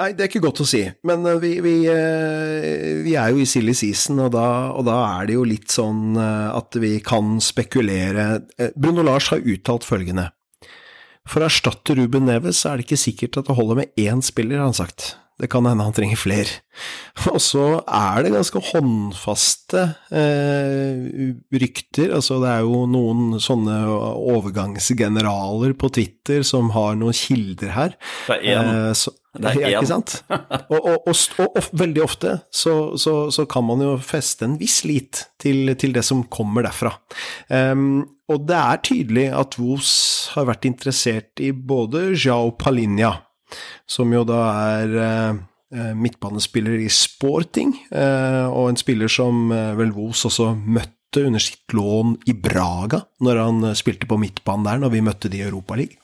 Nei, det er ikke godt å si, men eh, vi, vi, eh, vi er jo i silly season, og da, og da, er det jo litt sånn eh, at vi kan spekulere. Bruno Lars har uttalt følgende. For å erstatte Ruben Neves er det ikke sikkert at det holder med én spiller, har han sagt. Det kan hende han trenger flere. Og så er det ganske håndfaste eh, rykter. Altså, det er jo noen sånne overgangsgeneraler på Twitter som har noen kilder her. Det er én. Eh, det er én. Ikke sant? Og, og, og, og, veldig ofte så, så, så, kan man jo feste en viss lit til, til det som kommer derfra. Um, og det er tydelig at Vos har vært interessert i både Jao Palinja, som jo da er uh, midtbanespiller i Sporting, uh, og en spiller som uh, vel Vos også møtte under sitt lån i Braga, når han spilte på midtbanen der, når vi møtte de i Europaligaen.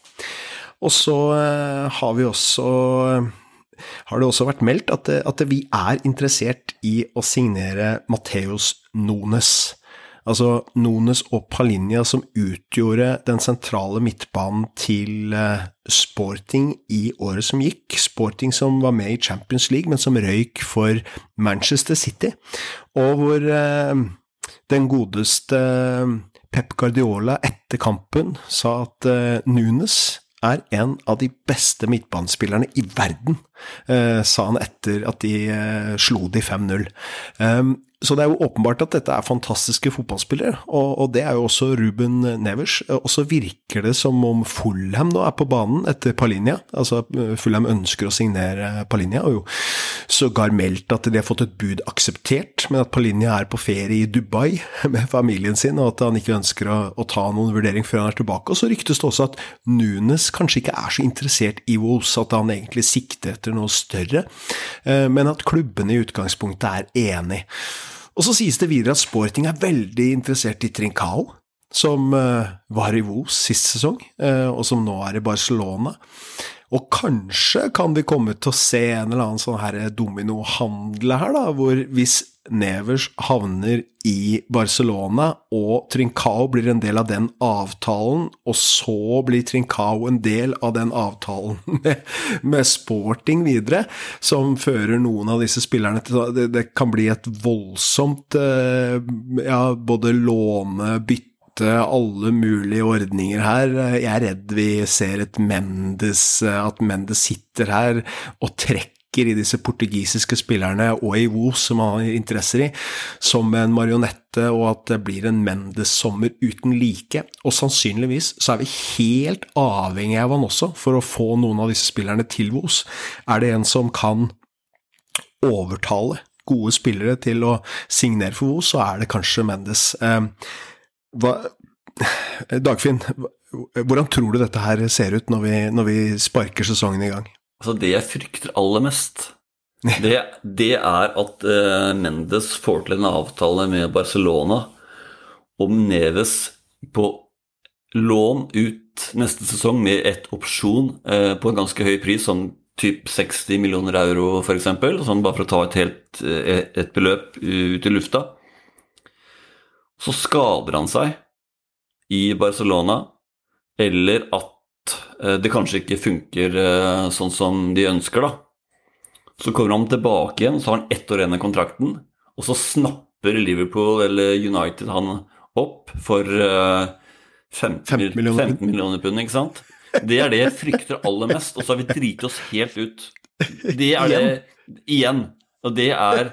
Og så har vi også har det også vært meldt at, at vi er interessert i å signere Mateus Nones. Altså Nones og Palinja som utgjorde den sentrale midtbanen til eh, Sporting i året som gikk. Sporting som var med i Champions League, men som røyk for Manchester City. Og hvor eh, den godeste eh, Pep Guardiola etter kampen sa at eh, Nunes er en av de beste midtbanespillerne i verden, eh, sa han etter at de eh, slo de 5-0. Så det er jo åpenbart at dette er fantastiske fotballspillere, og, og det er jo også Ruben Nevers. Og så virker det som om Fulham nå er på banen etter Palinja. Altså Fulham ønsker å signere Palinja, og jo sågar meldt at de har fått et bud akseptert, men at Palinja er på ferie i Dubai med familien sin, og at han ikke ønsker å, å ta noen vurdering før han er tilbake. Og så ryktes det også at Nunes kanskje ikke er så interessert i Wolves, at han egentlig sikter etter noe større, eh, men at klubbene i utgangspunktet er enig. Og så sies det videre at Sporting er veldig interessert i Trincao, som uh, var i Vos sist sesong, uh, og som nå er i Barcelona. Og kanskje kan vi komme til å se en eller annen sånn dominohandel her, da, hvor hvis Nevers havner i Barcelona, og Trincao blir en del av den avtalen, og så blir Trincao en del av den avtalen med, med sporting videre, som fører noen av disse spillerne til Det, det kan bli et voldsomt eh, ja, både låne, bytte alle mulige ordninger her. Jeg er redd vi ser et Mendes, at Mendes sitter her og trekker i disse portugisiske spillerne og i Wos, som han har interesser i, som en marionette, og at det blir en Mendes-sommer uten like. Og sannsynligvis så er vi helt avhengig av han også for å få noen av disse spillerne til Wos. Er det en som kan overtale gode spillere til å signere for Wos, så er det kanskje Mendes. Eh, hva, Dagfinn, hvordan tror du dette her ser ut når vi, når vi sparker sesongen i gang? Altså Det jeg frykter aller mest, det, det er at uh, Mendes får til en avtale med Barcelona om Neves på lån ut neste sesong med et opsjon uh, på en ganske høy pris, sånn typ 60 millioner euro f.eks., sånn bare for å ta et, helt, eh, et beløp ut i lufta. Så skader han seg i Barcelona, eller at det kanskje ikke funker eh, sånn som de ønsker, da. Så kommer han tilbake igjen, så har han ett år igjen av kontrakten, og så snapper Liverpool eller United han opp for 15, 15 millioner, 15 millioner pund, ikke sant? Det er det jeg frykter aller mest, og så har vi driti oss helt ut. Det er det igjen. Og det er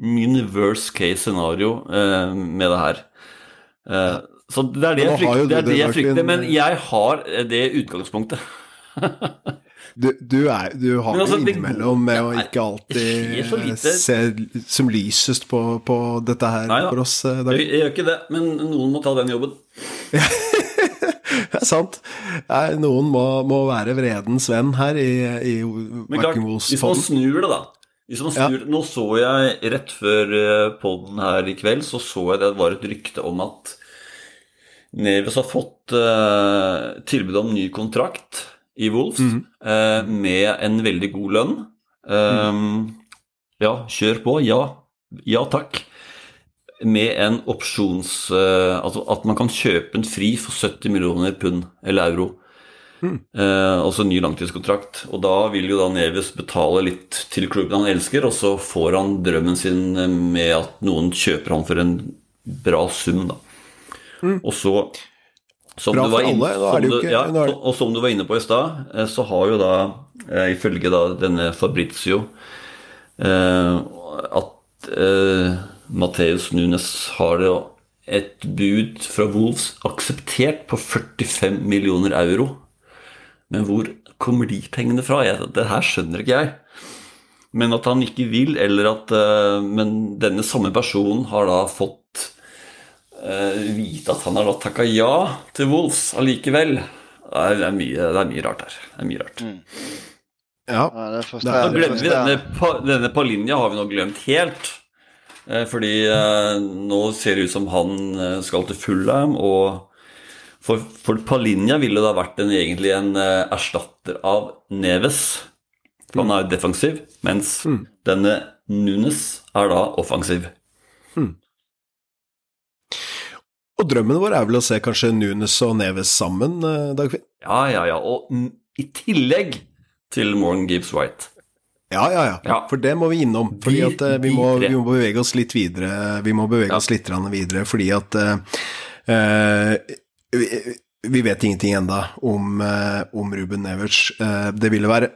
min worst case scenario eh, med det her. Eh, så det er det jeg frykter, det det jeg frykter men jeg har det utgangspunktet. Du, du, er, du har altså, det innimellom med å ikke alltid se som lysest på, på dette her Neida, for oss. Eh, jeg, jeg gjør ikke det, men noen må ta den jobben. Det er sant. Nei, noen må, må, være vredens venn her i, i Men klart, hvis man snur det, da snur, ja. Nå så jeg rett før eh, poden her i kveld, så så jeg det var et rykte om at Neves har fått uh, tilbud om ny kontrakt i Wolves mm. uh, med en veldig god lønn. Um, mm. Ja, kjør på. Ja. Ja takk med en opsjons... Uh, altså at man kan kjøpe en fri for 70 millioner pund eller euro. Mm. Altså ny langtidskontrakt. Og da vil jo da Neves betale litt til klubben han elsker, og så får han drømmen sin med at noen kjøper han for en bra sum, da. Mm. Og så som Bra da er det jo ikke ja, Og som du var inne på i stad, eh, så har jo da, ifølge da denne Fabrizio, at Mateus Nunes har det et bud fra Wolves akseptert på 45 millioner euro. Men hvor kommer de pengene fra? Jeg, det her skjønner ikke jeg. Men at han ikke vil, eller at Men denne samme personen har da fått vite at han har da takka ja til Wolves allikevel. Det er, det er, mye, det er mye rart her. Det er mye rart. Mm. Ja. ja det er det, denne, denne Palinja har vi nå glemt helt. Eh, fordi eh, nå ser det ut som han eh, skal til Fullham, og for, for Palinja ville det ha vært en, egentlig en erstatter av Neves. For han er defensiv, mens mm. denne Nunes er da offensiv. Mm. Og drømmen vår er vel å se kanskje Nunes og Neves sammen, Dagfinn? Ja, ja, ja. Og i tillegg til Morgan Gibbs White. Ja, ja, ja, ja. For det må vi innom. Fordi at uh, vi, må, vi, må, bevege oss litt videre. Vi må bevege ja. oss litt videre, fordi at uh, vi, vi, vet ingenting enda om, om Ruben Nevers. det ville være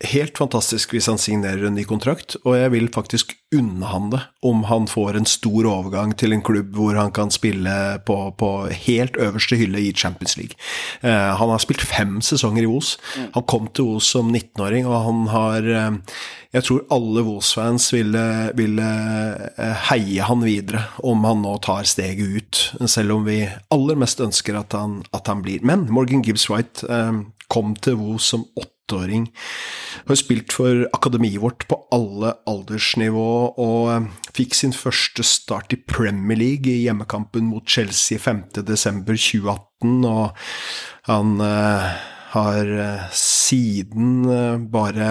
helt fantastisk hvis han signerer en ny kontrakt, og jeg vil faktisk unne han det om han får en stor overgang til en klubb hvor han kan spille på, på helt øverste hylle i Champions League. Uh, han har spilt fem sesonger i Os. Mm. Han kom til Os som 19-åring, og han har uh, Jeg tror alle Os-fans ville, ville uh, heie han videre om han nå tar steget ut, selv om vi aller mest ønsker at han, at han blir. Men Morgan Gibbs White kom til Os som åtte åring Har spilt for akademiet vårt på alle aldersnivå og eh, fikk sin første start i Premier League i hjemmekampen mot Chelsea 5.12.2018, og han uh, har uh, siden bare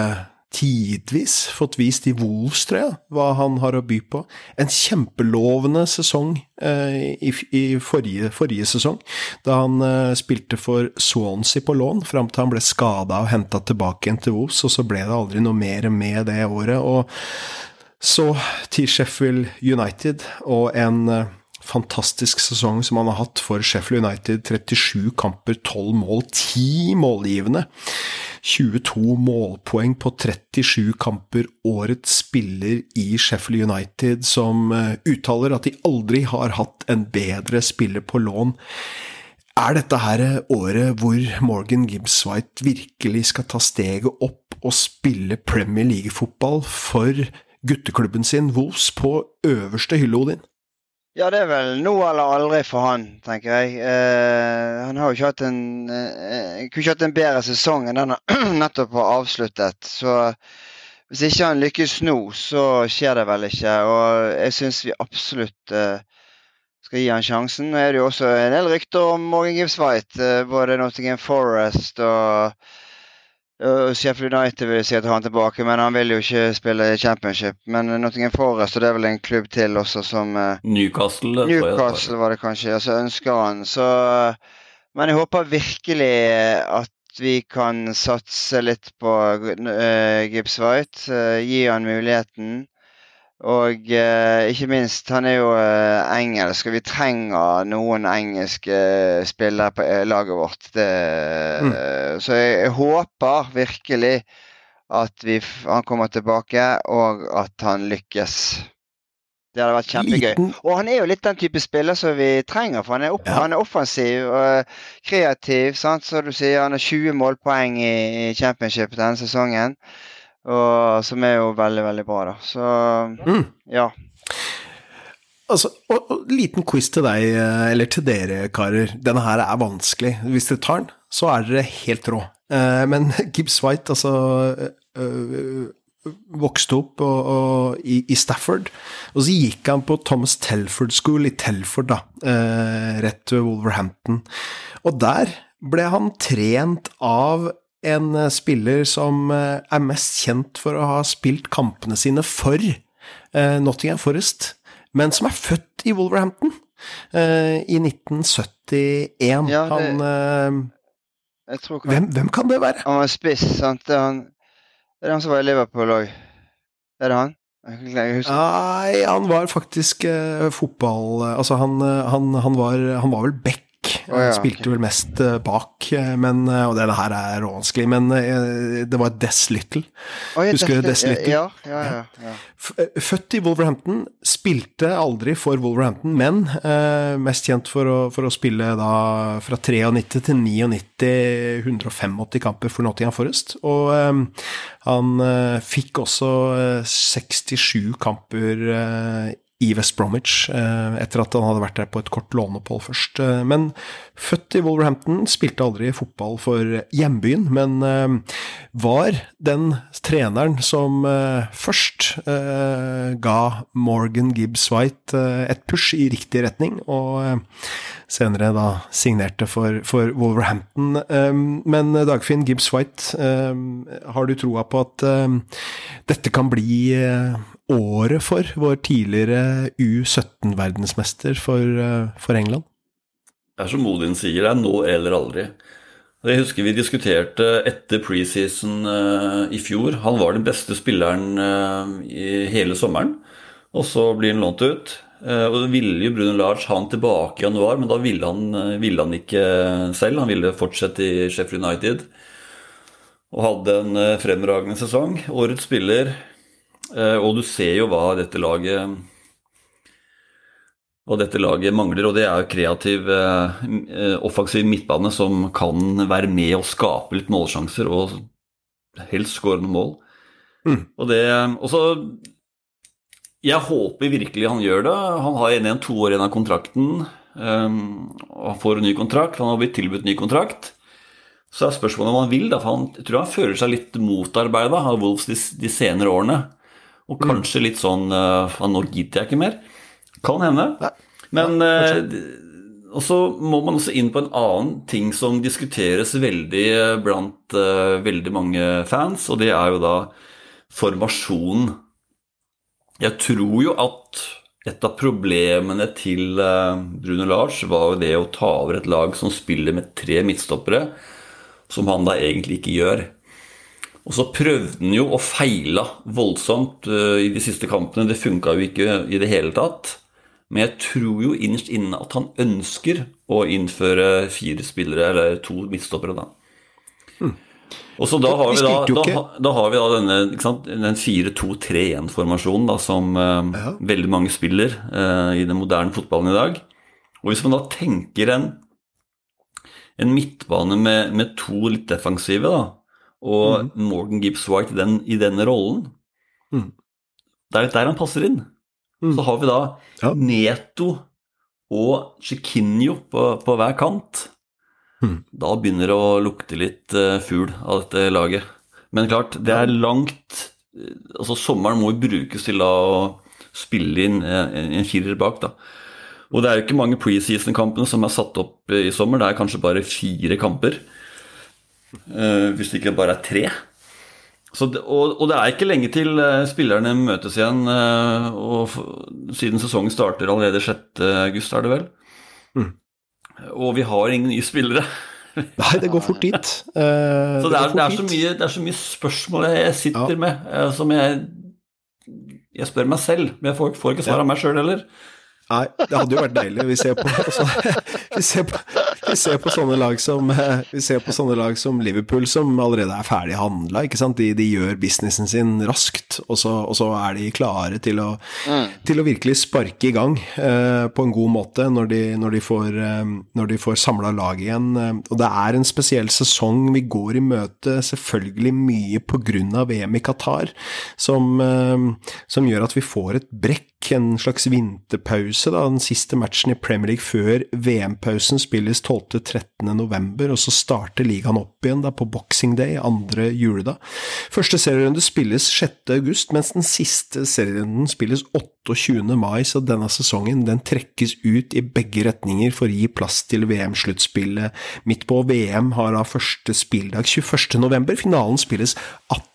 tidvis fått vist i Wolves, tror jeg, hva han har å by på. En kjempelovende sesong eh, i, i forrige, forrige, sesong, da han eh, spilte for Swansea på lån, fram til han ble skada og henta tilbake igjen til Wolves, og så ble det aldri noe mer med det året. og så til Sheffield United og en eh, fantastisk sesong som han har hatt for Sheffield United. 37 kamper, 12 mål, 10 målgivende. 22 målpoeng på 37 kamper. Årets spiller i Sheffield United som eh, uttaler at de aldri har hatt en bedre spiller på lån. Er dette her året hvor Morgan Gibbs-White virkelig skal ta steget opp og spille Premier League-fotball for gutteklubben sin Wolves på øverste hylle, Odin? Ja, det er vel nå eller aldri for han, tenker jeg. Eh, han har jo ikke hatt en, eh, ikke hatt en bedre sesong enn den han nettopp har avsluttet. Så hvis ikke han lykkes nå, så skjer det vel ikke. Og jeg syns vi absolutt eh, skal gi han sjansen. Nå er det jo også en del rykter om Morgan Gibbs White. Eh, både Nottingham Forest og Sheffield United vil si at han er tilbake, men han vil jo ikke spille championship. Men Nottingham Forest, og det er vel en klubb til også som eh, Newcastle. Newcastle var det kanskje. Altså ønsker han. Så Men jeg håper virkelig at vi kan satse litt på uh, Gibbs White. Uh, gi han muligheten. Og eh, ikke minst, han er jo eh, engelsk, og vi trenger noen engelske eh, spillere på eh, laget vårt. Det, mm. Så jeg, jeg, håper virkelig at vi, han kommer tilbake, og at han lykkes. Det hadde vært kjempegøy. Liten. Og han er jo litt den type spiller som vi trenger, for han er, opp, ja. han er offensiv og kreativ. Sant? Så du sier han har 20 målpoeng i, i championship denne sesongen. Og, som er jo veldig, veldig bra, da. Så mm. ja. Altså, og, og, liten quiz til deg, eh, eller til dere karer. Denne her er vanskelig. Hvis dere tar den, så er dere helt rå. Eh, men Gibbs White, altså øh, vokste opp og, og, i, i, Stafford, og så gikk han på Thomas Telford School i Telford, da, eh, rett ved Wolverhampton. Og der ble han trent av en eh, spiller som eh, er mest kjent for å ha spilt kampene sine for eh, Nottingham Forest, men som er født i Wolverhampton i 1971. Ja, det, han hvem, hvem, kan det være? Han var spiss, sant. Det er han, det er han som var i Liverpool òg. Er det han? Nei, han var faktisk uh, fotball... Altså, han, han, han, var, han var vel back Oh, ja, Spilte vel mest uh, bak, eh, men, uh, og denne her er råvanskelig, men det var Dess Little. Oh, ja, Husker du Dess Little? Ja, ja, ja, Født i Wolverhampton, spilte aldri for Wolverhampton, men mest kjent for å, for å, spille da fra 93 til 99, 185 kamper for Nottingham Forest. Og han fikk også 67 kamper i West Bromwich, eh, etter at han hadde vært der på et kort låneopphold først. Eh, men født i Wolverhampton, spilte aldri fotball for hjembyen, men eh, var den treneren som først ga Morgan Gibbs White et push i riktig retning, og senere da signerte for, for Wolverhampton. Men Dagfinn Gibbs White, har du troa på at dette kan bli året for vår tidligere U17-verdensmester for, eh, for, England? Det er som Odin sier, det er nå eller aldri. Jeg husker vi diskuterte etter preseason uh, i fjor. Han var den beste spilleren uh, i hele sommeren, og så blir han lånt ut. Og det ville jo Bruno Lars ha han tilbake i januar, men da ville han, ville han ikke selv. Han ville fortsette i Sheffield United og hadde en fremragende sesong. Årets spiller, Eh, og du ser jo hva dette laget hva dette laget mangler, og det er jo kreativ, eh, offensiv midtbane som kan være med og skape litt målsjanser og helst skåre noen mål. Mm. Og det også, Jeg håper virkelig han gjør det. Han har igjen to år igjen av kontrakten. Um, og han får en ny kontrakt. Han har blitt tilbudt ny kontrakt. Så er spørsmålet om han vil, da, for han, jeg tror han føler seg litt motarbeida av Wolves de, de senere årene. Og mm. kanskje litt sånn uh, Nå gidder jeg ikke mer. Kan hende. Men uh, Og så må man også inn på en annen ting som diskuteres veldig eh, blant veldig mange fans, og det er jo da formasjonen. Jeg tror jo at et av problemene til Bruno Lars var jo det å ta over et lag som spiller med tre midtstoppere, som han da egentlig ikke gjør. Og så prøvde han jo og feila voldsomt uh, i de siste kampene. Det funka jo ikke i det hele tatt. Men jeg tror jo innerst inne at han ønsker å innføre fire spillere, eller to midtstoppere, da. Og så da har Vi da, da, da har vi da denne den 4-2-3-1-formasjonen da, som eh, Ja. veldig mange spiller eh, i den moderne fotballen i dag. Og hvis man da tenker en, en midtbane med, med to litt defensive, da, og Morgan Gibbs White den, i denne rollen mm. Det er der han passer inn. Mm. Så har vi da Ja. Neto og Chiquinho på, på hver kant. Mhm. Da begynner det å lukte litt uh, fugl av dette laget. Men klart, det er langt eh, Altså, sommeren må jo brukes til da å spille inn eh, en en firer bak, da. Og det er jo ikke mange preseason-kampene som er satt opp i sommer. Det er kanskje bare fire kamper. Eh, hvis det ikke bare er tre. Så det, og, og det er ikke lenge til eh, spillerne møtes igjen. eh, og siden sesongen starter allerede 6. august, er det vel? Mm. Og vi har ingen nye spillere. Nei, det går fort dit. Uh, Så det er, går det er, så, mye, det er så mye spørsmål jeg sitter Ja. med, som jeg Jeg spør meg selv, men jeg får, får ikke svar av meg sjøl heller. Nei, det hadde jo vært deilig. Vi ser på, så, vi ser på, vi ser på sånne lag som Vi ser på sånne lag som Liverpool, som allerede er ferdig handla. De, de gjør businessen sin raskt, og så, og så er de klare til å, til å virkelig sparke i gang eh, på en god måte når de, når de får, eh, får samla laget igjen. Og det er en spesiell sesong vi går i møte, selvfølgelig mye pga. VM i Qatar, som, eh, som gjør at vi får et brekk, en slags vinterpause. Da. Den siste matchen i Premier League før VM-pausen spilles 12.-13.11, og så starter ligaen opp igjen da, på Boxing Day, andre juledag. Første serierunde spilles 6.8, mens den siste serierunden spilles 28. mai, så denne sesongen den trekkes ut i begge retninger for å gi plass til VM-sluttspillet midt på. VM har da første spilldag 21. november. Finalen spilles 18.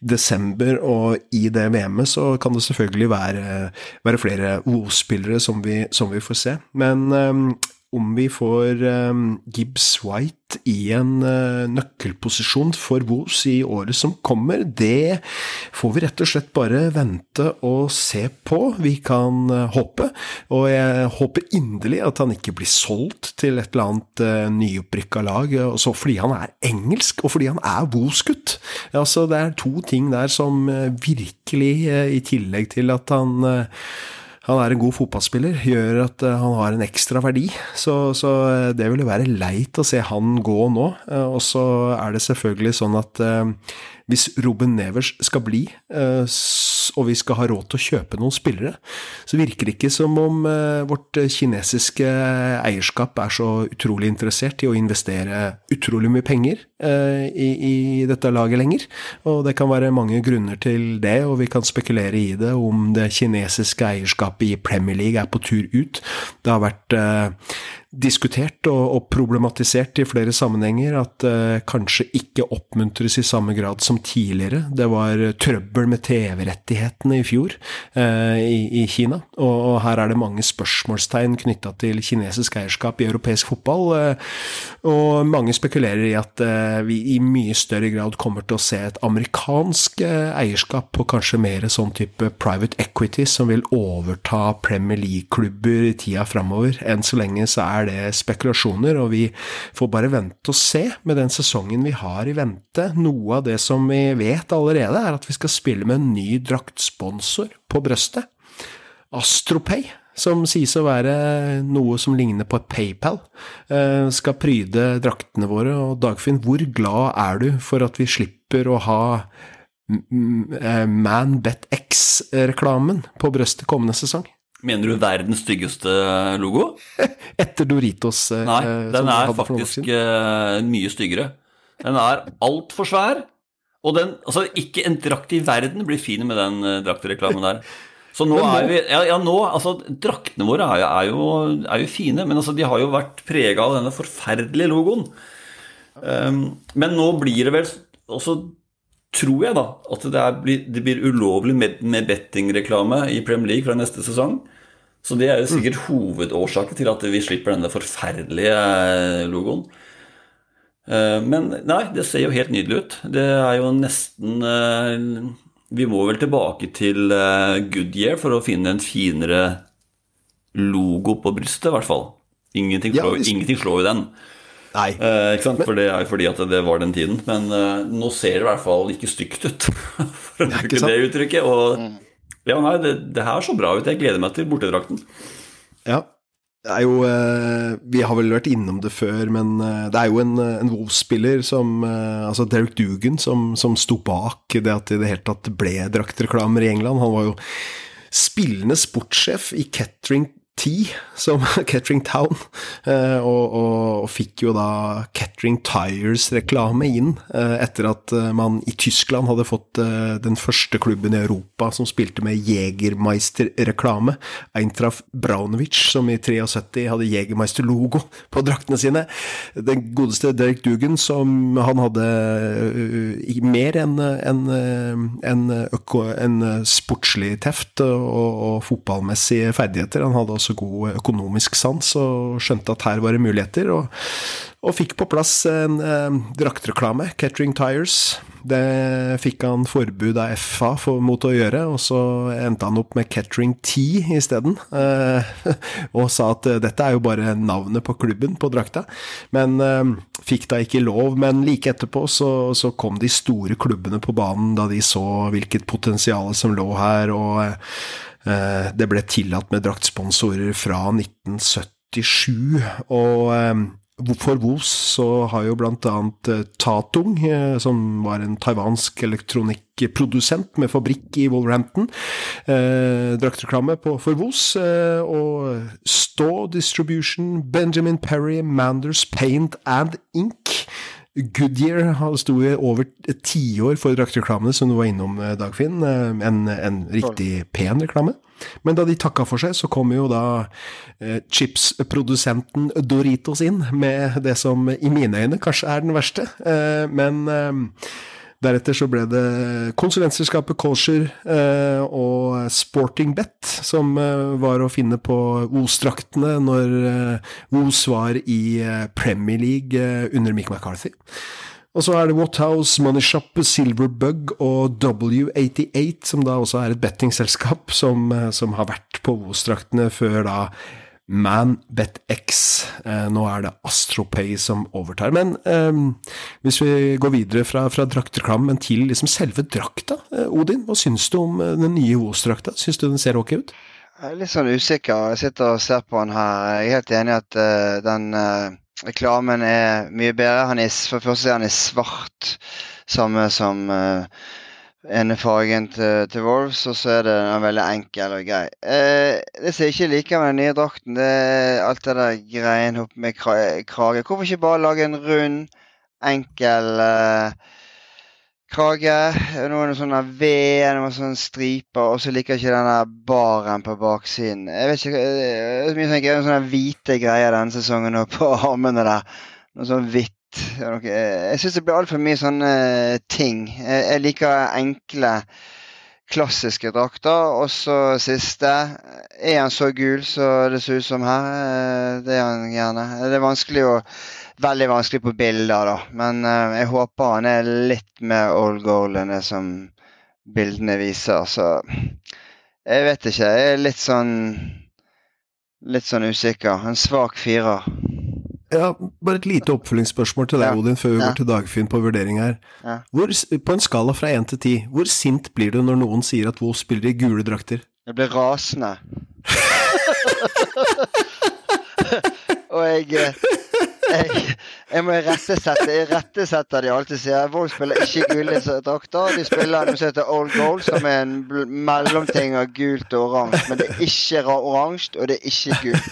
desember, og i det VM-et så kan det selvfølgelig være, være flere O-spillere som, som vi får se. Men um, om vi får um, Gibbs White i en uh, nøkkelposisjon for Woos i året som kommer, det får vi rett og slett bare vente og se på. Vi kan uh, håpe, og jeg håper inderlig at han ikke blir solgt til et eller annet nyopprykka lag, også fordi han er engelsk, og fordi han er Woos-gutt. Altså, det er to ting der som virkelig, i tillegg til at han han er en god fotballspiller, gjør at eh, han har en ekstra verdi. Så, så eh, det ville være leit å se han gå nå. Eh, Og så er det selvfølgelig sånn at hvis Ruben Nevers skal bli, eh, og vi skal ha råd til å kjøpe noen spillere, så virker det ikke som om eh, vårt kinesiske eierskap er så utrolig interessert i å investere utrolig mye penger eh, i, i dette laget lenger. Og det kan være mange grunner til det, og vi kan spekulere i det om det kinesiske eierskapet i Premier League er på tur ut. Det har vært diskutert og, og problematisert i flere sammenhenger at eh, kanskje ikke oppmuntres i samme grad som tidligere. Det var trøbbel med TV-rettighetene i fjor eh, i, i Kina, og, og her er det mange spørsmålstegn knytta til kinesisk eierskap i europeisk fotball. Eh, og mange spekulerer i at eh, vi i mye større grad kommer til å se et amerikansk eh, eierskap på kanskje mer sånn type private equity som vil overta Premier League-klubber i tida framover. Enn så lenge så er det spekulasjoner, og vi får bare vente og se med den sesongen vi har i vente. Noe av det som vi vet allerede, er at vi skal spille med en ny draktsponsor på brøstet. Astropay, som sies å være noe som ligner på PayPal, eh, skal pryde draktene våre. Og Dagfinn, hvor glad er du for at vi slipper å ha Man Bet X-reklamen på brøstet kommende sesong? Mener du verdens styggeste logo? Etter Doritos. eh, Nei, eh, den er faktisk eh, mye styggere. Den er altfor svær. Og den, altså ikke en drakt i verden blir fin med den draktreklamen der. Så nå nå- er vi Ja, ja nå, altså draktene våre er, jo- er, jo, er jo fine, men altså de har jo vært prega av denne forferdelige logoen. Um, men nå blir det vel også tror jeg da at det, blir- det blir ulovlig med, med bettingreklame i Premier League fra neste sesong. Så det er jo sikkert hovedårsaken til at vi slipper denne forferdelige eh, logoen. Eh, Men nei, det ser jo helt nydelig ut. Det er jo nesten eh, Vi må vel tilbake til Goodyear for å finne en finere logo på brystet, i hvert fall. Ingenting Ja, slår, hvis- ingenting slår jo den. Nei. Eh, ikke sant? For det er jo fordi at det var den tiden. Men eh, nå ser det i hvert fall ikke stygt ut, for å bruke det uttrykket. Og ja, nei, det, det her så bra ut. Jeg gleder meg til bortedrakten. Ja. Det er jo eh, Vi har vel vært innom det før, men eh, det er jo en, eh, en Wolves-spiller som eh, Altså Derek Dugan som, som sto bak det at det i det hele tatt ble draktreklamer i England. Han var jo spillende sportssjef i Kettering T, som Kettering Town, eh, og, og, og fikk jo da Kettering Tires-reklame inn eh, etter at eh, man i Tyskland hadde fått den første klubben i Europa som spilte med Jegermeister-reklame. Eintraff Braunovic, som i 73 hadde Jegermeister-logo på draktene sine. Den godeste Derek Dugan, som han hadde mer enn en, en, en sportslig teft og, og fotballmessige ferdigheter. Han hadde også god økonomisk sans og skjønte at her var det muligheter. og og fikk på plass en eh, draktreklame, Catering Tires. Det fikk han forbud av FA for, mot å gjøre, og så endte han opp med Catering Tea isteden. Eh, og sa at eh, dette er jo bare navnet på klubben på drakta. Men eh, fikk da ikke lov. Men like etterpå så, så kom de store klubbene på banen da de så hvilket potensial som lå her, og eh, det ble tillatt med draktsponsorer fra 1977. og eh, for Vos så har jo blant annet eh, Tatung, eh, som var en taiwansk elektronikkprodusent med fabrikk i Wolverhampton, eh, draktreklame for Vos. Eh, og Staw Distribution, Benjamin Perry, Manders Paint and Ink. Goodyear sto i over tiår for draktreklamene, som du var innom, eh, Dagfinn. Eh, En, en riktig pen reklame. Men da de takka for seg, så kom jo da eh, chipsprodusenten Doritos inn med det som i mine øyne kanskje er den verste. Eh, men eh, deretter så ble det konsulentselskapet Colsher eh, og Sporting Bet som eh, var å finne på Os-draktene når eh, Os var i eh, Premier League eh, under Mick McCarthy. Og så er det Wathouse, Money Shop, Silverbug og W88, som da også er et bettingselskap som, eh, som har vært på Os-draktene før da ManBetX. Eh, nå er det Astropay som overtar. Men eh, hvis vi går videre fra, fra draktreklamen til liksom selve drakta, eh, Odin, hva syns du om eh, den nye Os-drakta? Syns du den ser ok ut? Jeg er litt sånn usikker. Jeg sitter og ser på den her. Jeg er helt enig i at uh, den uh, reklamen er mye bedre. Han er, for det første er han i svart, samme som uh, ene fargen til, til Wolves, og så er det den veldig enkel og grei. Eh, det som jeg ikke liker med den nye drakten, det er alt det der greien opp med krage. Hvorfor ikke bare lage en rund, enkel eh, krage. Noen sånne V, noen sånne striper, og så liker jeg ikke den der baren på baksiden. Jeg vet ikke, eh, det er mye sånn greier, sånne hvite greier denne sesongen nå på armene der. Noe sånn hvitt. Noe- Jeg syns det blir altfor mye sånne ting. Jeg, liker enkle, klassiske drakter. Og så siste. Er han så gul som det ser ut som her? Eh, Det er han gjerne. Det er vanskelig å Veldig vanskelig på bilder, da. Men eh, jeg håper han er litt mer old goal enn det som bildene viser. Så jeg vet ikke. Jeg er litt sånn Litt sånn usikker. En svak firer. Ja, bare et lite oppfølgingsspørsmål til deg, Ja. Odin, før vi Ja. går til Dagfinn på vurdering her. Ja. Hvor, på en skala fra én til ti, hvor sint blir du når noen sier at Wolf spiller i gule drakter? Jeg blir rasende. Og jeg, eh, jeg Jeg må irettesette Jeg irettesetter de alltid. Sier Wolf spiller ikke gule drakter. De spiller noe som heter Old Gold, som er en mellomting av gult og oransje. Men det er ikke ra- oransje, og det er ikke gult.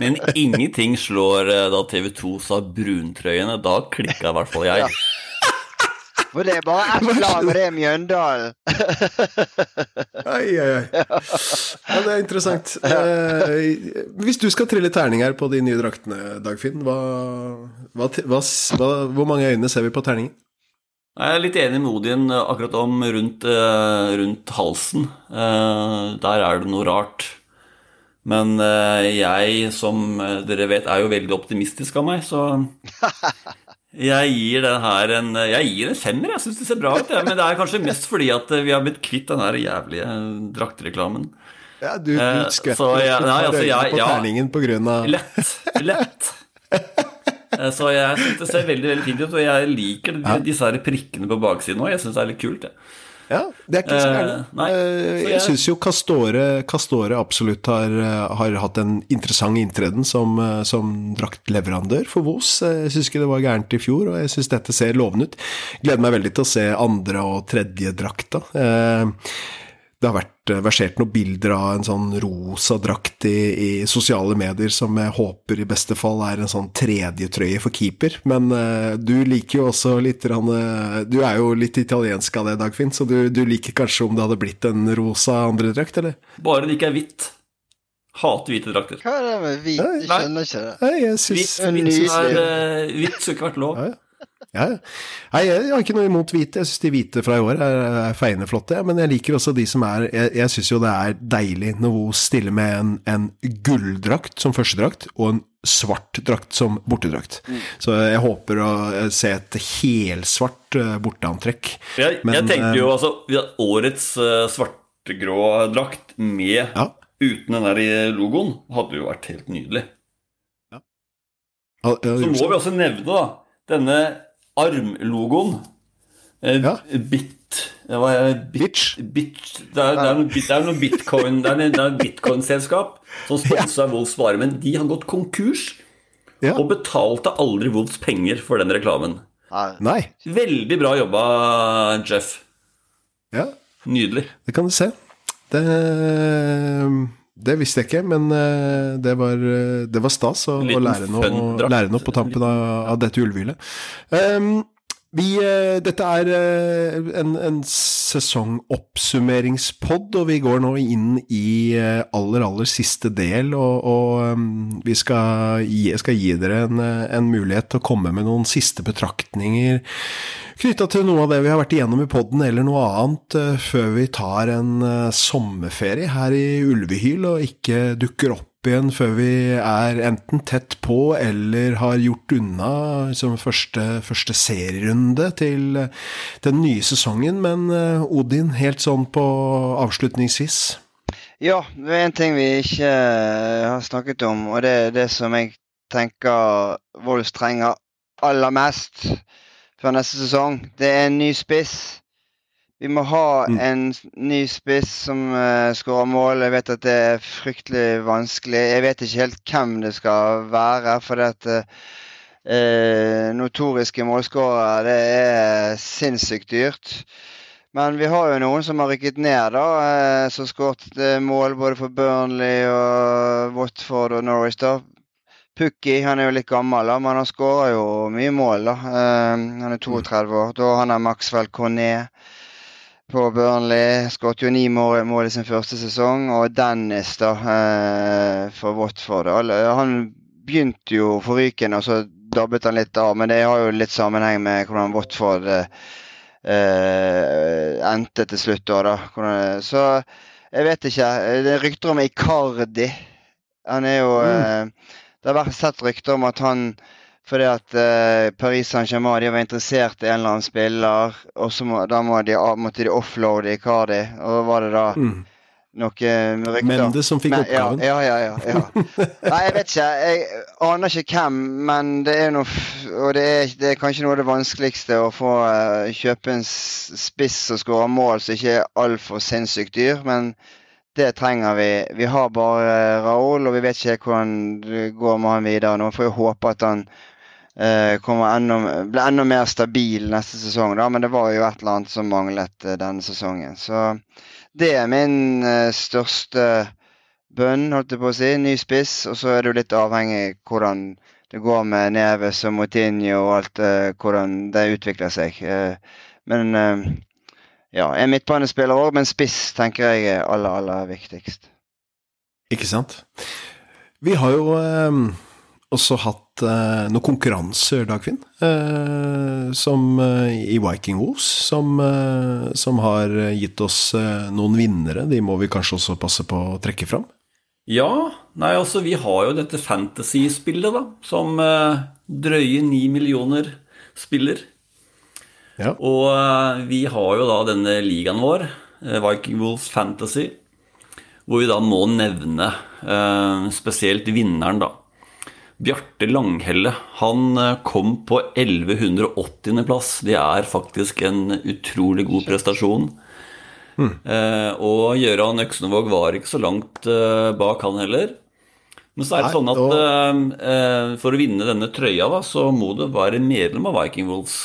Men ingenting slår eh, da TV2 sa bruntrøyene. Da klikka i hvert fall jeg. Ja. For det er bare ett lag, og det er Mjøndalen. Ai, ai, ai. Ja, det er interessant. Eh, hvis du skal trille terning her på de nye draktene, Dagfinn, hva, hva, hva, hva, hvor mange øyne ser vi på terningen? Jeg er litt enig med Odin akkurat om rundt, eh, rundt halsen. Eh, der er det noe rart. Men eh, jeg, som eh, dere vet, er jo veldig optimistisk av meg, så jeg gir den her en Jeg gir en femmer. Jeg syns det ser bra ut, men det er kanskje mest fordi at eh, vi har blitt kvitt den her jævlige draktreklamen. Ja, du, du Eh, skvetter jeg- nei, altså, jeg- på ja. terningen på grunn av Lett. Lett. Eh, Så jeg synes det ser veldig veldig fint ut, og jeg liker disse her prikkene på baksiden òg. Jeg syns det er litt kult. Jeg. Ja, det er ikke så gærent. Eh, Jeg jeg- syns jo Castore, Castore absolutt har, eh, har hatt en interessant inntreden som, som draktleverandør for Vos. Jeg syns ikke det var gærent i fjor, og jeg syns dette ser lovende ut. Gleder meg veldig til å se andre og tredje drakta. Eh, Det har vært eh, versert noen bilder av en sånn rosa drakt i, i sosiale medier som jeg håper i beste fall er en sånn tredjetrøye for keeper. Men uh, du liker jo også litt eh, Du er jo litt italiensk av det, Dagfinn, så du, du liker kanskje om det hadde blitt en rosa andredrakt, eller? Bare det ikke er hvitt. Hater hvite drakter. Hva er det med hvit? Jeg skjønner ikke det. Nei, jeg Hvitt, en hvitt, ny er, eh, hvitt skulle ikke vært lov. Ja, ja. Ja. Nei, jeg har ikke noe imot hvite. Jeg syns de hvite fra i år er, er feiende flotte. Men jeg liker også de som er Jeg, jeg syns jo det er deilig når hun stiller med en, en gulldrakt som førstedrakt, og en svart drakt som bortedrakt. Så jeg håper å eh, se et helsvart eh, borteantrekk. Jeg, Men, jeg tenker jo eh, altså Årets svartgrå drakt med Ja. uten den der logoen hadde jo vært helt nydelig. Ja, ja, Så må vi også nevne da denne armlogoen. Eh, Ja. Bit Hva er Bitch. bit, det, er, det, er noe, det er noe bitcoin Det er et bitcoin-selskap som sponsa Wolfs vare, men de har gått konkurs Ja. og betalte aldri Wolfs penger for den reklamen. Nei. Nei. Veldig bra jobba, Jeff. Ja, Nydelig. det kan du se. Det, det visste jeg ikke, men eh, det var, eh, det var stas å, å lære, noe, lære noe på tampen av, av dette ulvehylet. Um, vi, eh, dette er eh, en, en sesongoppsummeringspod, og vi går nå inn i eh, aller, aller siste del, og, og um, vi skal gi, skal gi dere en, en mulighet til å komme med noen siste betraktninger knytta til noe av det vi har vært igjennom i podden, eller noe annet, før vi tar en sommerferie her i Ulvehyl og ikke dukker opp igjen før vi er enten tett på eller har gjort unna som første, første serierunde til den nye sesongen. Men eh, Odin, helt sånn på avslutningsvis. Ja, det er en ting vi ikke eh, har snakket om, og det er det som jeg tenker Wolves trenger aller mest før neste sesong. Det er en ny spiss. Vi må ha Mm. en ny spiss som uh, skårer mål. Jeg vet at det er fryktelig vanskelig. Jeg vet ikke helt hvem det skal være, for det at uh, notoriske målskårere, det er sinnssykt dyrt. Men vi har jo noen som har rykket ned, da. Uh, som skåret mål både for Burnley og Watford og Norwich. da. Pukki han er jo litt gammel, da, men han skårer jo mye mål. da. Uh, han er 32 år. Da han er Maxwell Cornet på Burnley. Skåret jo ni mål, mål i sin første sesong. Og Dennis da, eh, for Watford. Han begynte jo forrykende, og så dabbet han litt av. Men det har jo litt sammenheng med hvordan Watford eh, eh, endte til slutt. Da, da. Hvordan, så jeg vet ikke. Det er rykter om Icardi. Han er jo eh, Det har vært sett rykter om at han fordi at eh, Paris Saint-Germain de var interessert i en eller annen spiller, og så må, da må de, måtte de offloade Icardi. Og da var det da Mm. noe rykter. Mendes som fikk Men- oppgaven. Ja, ja, ja. ja, ja. Nei, jeg vet ikke. Jeg aner ikke hvem, men det er noe Og det er, det er kanskje noe av det vanskeligste å få uh, kjøpe en spiss som skårer mål som ikke er altfor sinnssykt dyr, men det trenger vi. Vi har bare Raoul, og vi vet ikke hvordan det går med han videre. Nå får vi håpe at han eh, enda, blir enda mer stabil neste sesong, da, men det var jo et eller annet som manglet eh, denne sesongen. Så det er min eh, største bønn, holdt jeg på å si. Ny spiss. Og så er det jo litt avhengig hvordan det går med Neves og Moutinho og alt, eh, hvordan det utvikler seg. Eh, men eh, ja, en midtbanespiller òg, men spiss tenker jeg er aller, aller viktigst. Ikke sant? Vi har jo eh, også hatt eh, noen konkurranser, Dagfinn, eh, som eh, i Viking Wolves, som, eh, som har gitt oss eh, noen vinnere. De må vi kanskje også passe på å trekke fram. Ja, nei, altså vi har jo dette fantasy-spillet, da, som eh, drøye ni millioner spiller. Ja. Og vi har jo da denne ligaen vår, Viking Wolves Fantasy, hvor vi da må nevne eh, spesielt vinneren, da. Bjarte Langhelle han eh, kom på 1180.-plass. Det er faktisk en utrolig god prestasjon. Mm. Eh, og Gøran Øksnevåg var ikke så langt eh, bak, han heller. Men så er det Nei, sånn at eh, for å vinne denne trøya, da, så må du være medlem av Viking Wolves.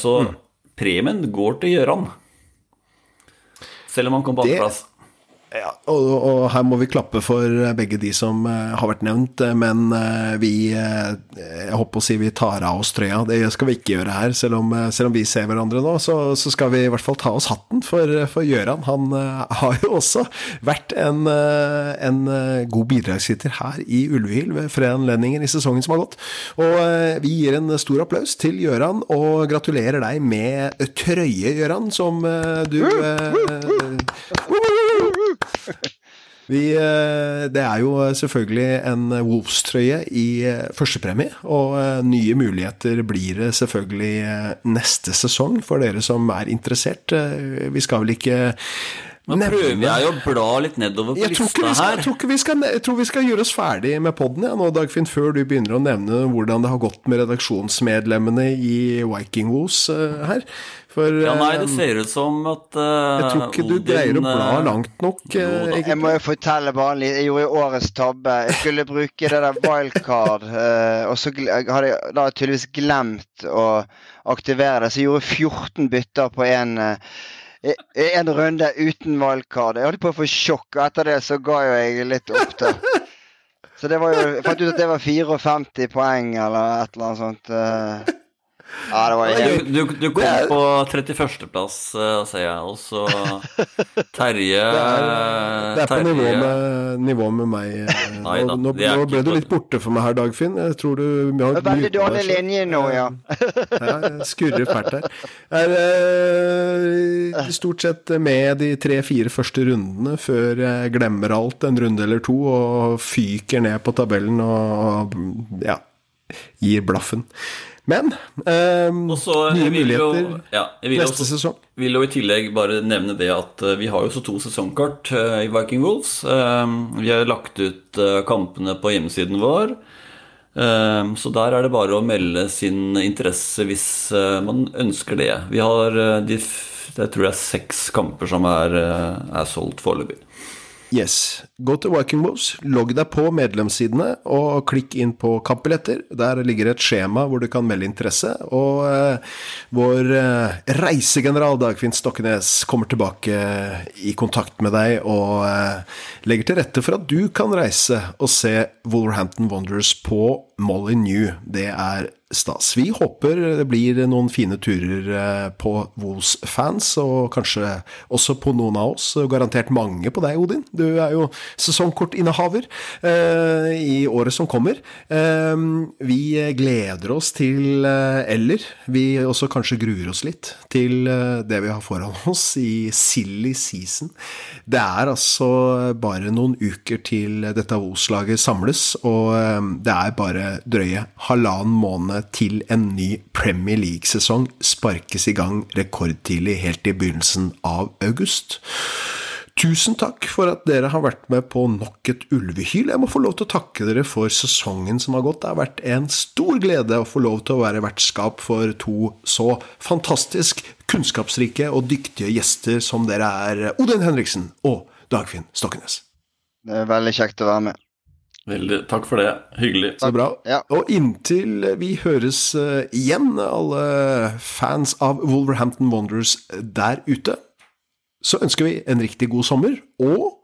Så mm. premien går til Gøran. Selv om han kom på andreplass. Ja, og, og, her må vi klappe for begge de som uh, har vært nevnt, eh, men uh, vi uh, Jeg håper å si vi tar av oss trøya. Det skal vi ikke gjøre her. Selv om, selv om vi ser hverandre nå, så, så, skal vi i hvert fall ta oss hatten for, for Gjøran. Han har jo også vært en, en god bidragsyter her i Ulvehyl ved flere anledninger i sesongen som har gått. Og vi gir en stor applaus til Gjøran, og gratulerer deg med trøye, Gjøran, som du vi, eh, det er jo selvfølgelig en Wolves-trøye i eh, førstepremie, og eh, nye muligheter blir det selvfølgelig neste sesong for dere som er interessert. Vi skal vel ikke nå prøver jeg å bla litt nedover på lista her. Jeg tror, skal, jeg tror, vi skal gjøre oss ferdig med poden ja, nå, Dagfinn, før du begynner å nevne hvordan det har gått med redaksjonsmedlemmene i Viking Woos uh, her. For, ja, nei, det eh, ser ut som at uh, Jeg tror ikke du Odin, greier å bla langt nok. Uh, jeg må jo fortelle bare litt. Jeg gjorde årets tabbe. Jeg skulle bruke det der wildcard, uh, og så hadde jeg da tydeligvis glemt å aktivere det. Så jeg gjorde 14 bytter på én en runde uten wildcard. Jeg holdt på å få sjokk, og etter det så ga jo jeg litt opp. da. Så det var jo, jeg fant ut at det var 54 poeng eller et eller annet sånt. Ja, det var helt... du, du, du, kom på 31.-plass, uh, ser jeg, og så Terje Det er, det er på nivå med, nivå med meg. Eh, Nei, da, nå, nå ble du litt borte for meg her, Dagfinn. Jeg tror du har Veldig dårlig linje nå, ja. ja skurrer fælt her. Er uh, stort sett med de tre-fire første rundene før jeg glemmer alt en runde eller to og fyker ned på tabellen og ja, gir blaffen. Men eh, Også, nye muligheter jo, ja, neste også, sesong. Jeg vil jo i tillegg bare nevne det at uh, vi har jo så to sesongkart uh, i Viking Wolves. Uh, vi har lagt ut kampene på hjemmesiden vår. Så der er det bare å melde sin interesse hvis man ønsker det. Vi har de, jeg tror det er seks kamper som er, er solgt foreløpig. Yes. Gå til Viking Moves, logg deg på medlemssidene og klikk inn på kampbilletter. Der ligger et skjema hvor du kan melde interesse. Og eh, vår eh, reisegeneral Dagfinn Stokkenes kommer tilbake i kontakt med deg og eh, legger til rette for at du kan reise og se Wolverhampton Wonders på Molly New. Det er stas. Vi håper det blir noen fine turer eh, på Wolves-fans, og kanskje også på noen av oss. Garantert mange på deg, Odin. Du er jo sesongkortinnehaver eh, i året som kommer. Eh, vi gleder oss til, eh, eller vi også kanskje gruer oss litt, til eh, det vi har foran oss i silly season. Det er altså bare noen uker til dette Wolves-laget samles, og eh, det er bare drøye halvannen måned til en ny Premier League-sesong sparkes i gang rekordtidlig helt i begynnelsen av august. Tusen takk for at dere har vært med på nok et ulvehyl. Jeg må få lov til å takke dere for sesongen som har gått. Det har vært en stor glede å få lov til å være vertskap for to så fantastisk kunnskapsrike og dyktige gjester som dere er, Odin Henriksen og Dagfinn Stokkenes. Det er veldig kjekt å være med. Veldig, takk for det. Hyggelig. Så bra. Ja. Og inntil vi høres uh, igjen, alle fans av Wolverhampton Wonders der ute, så ønsker vi en riktig god sommer, og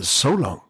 so long.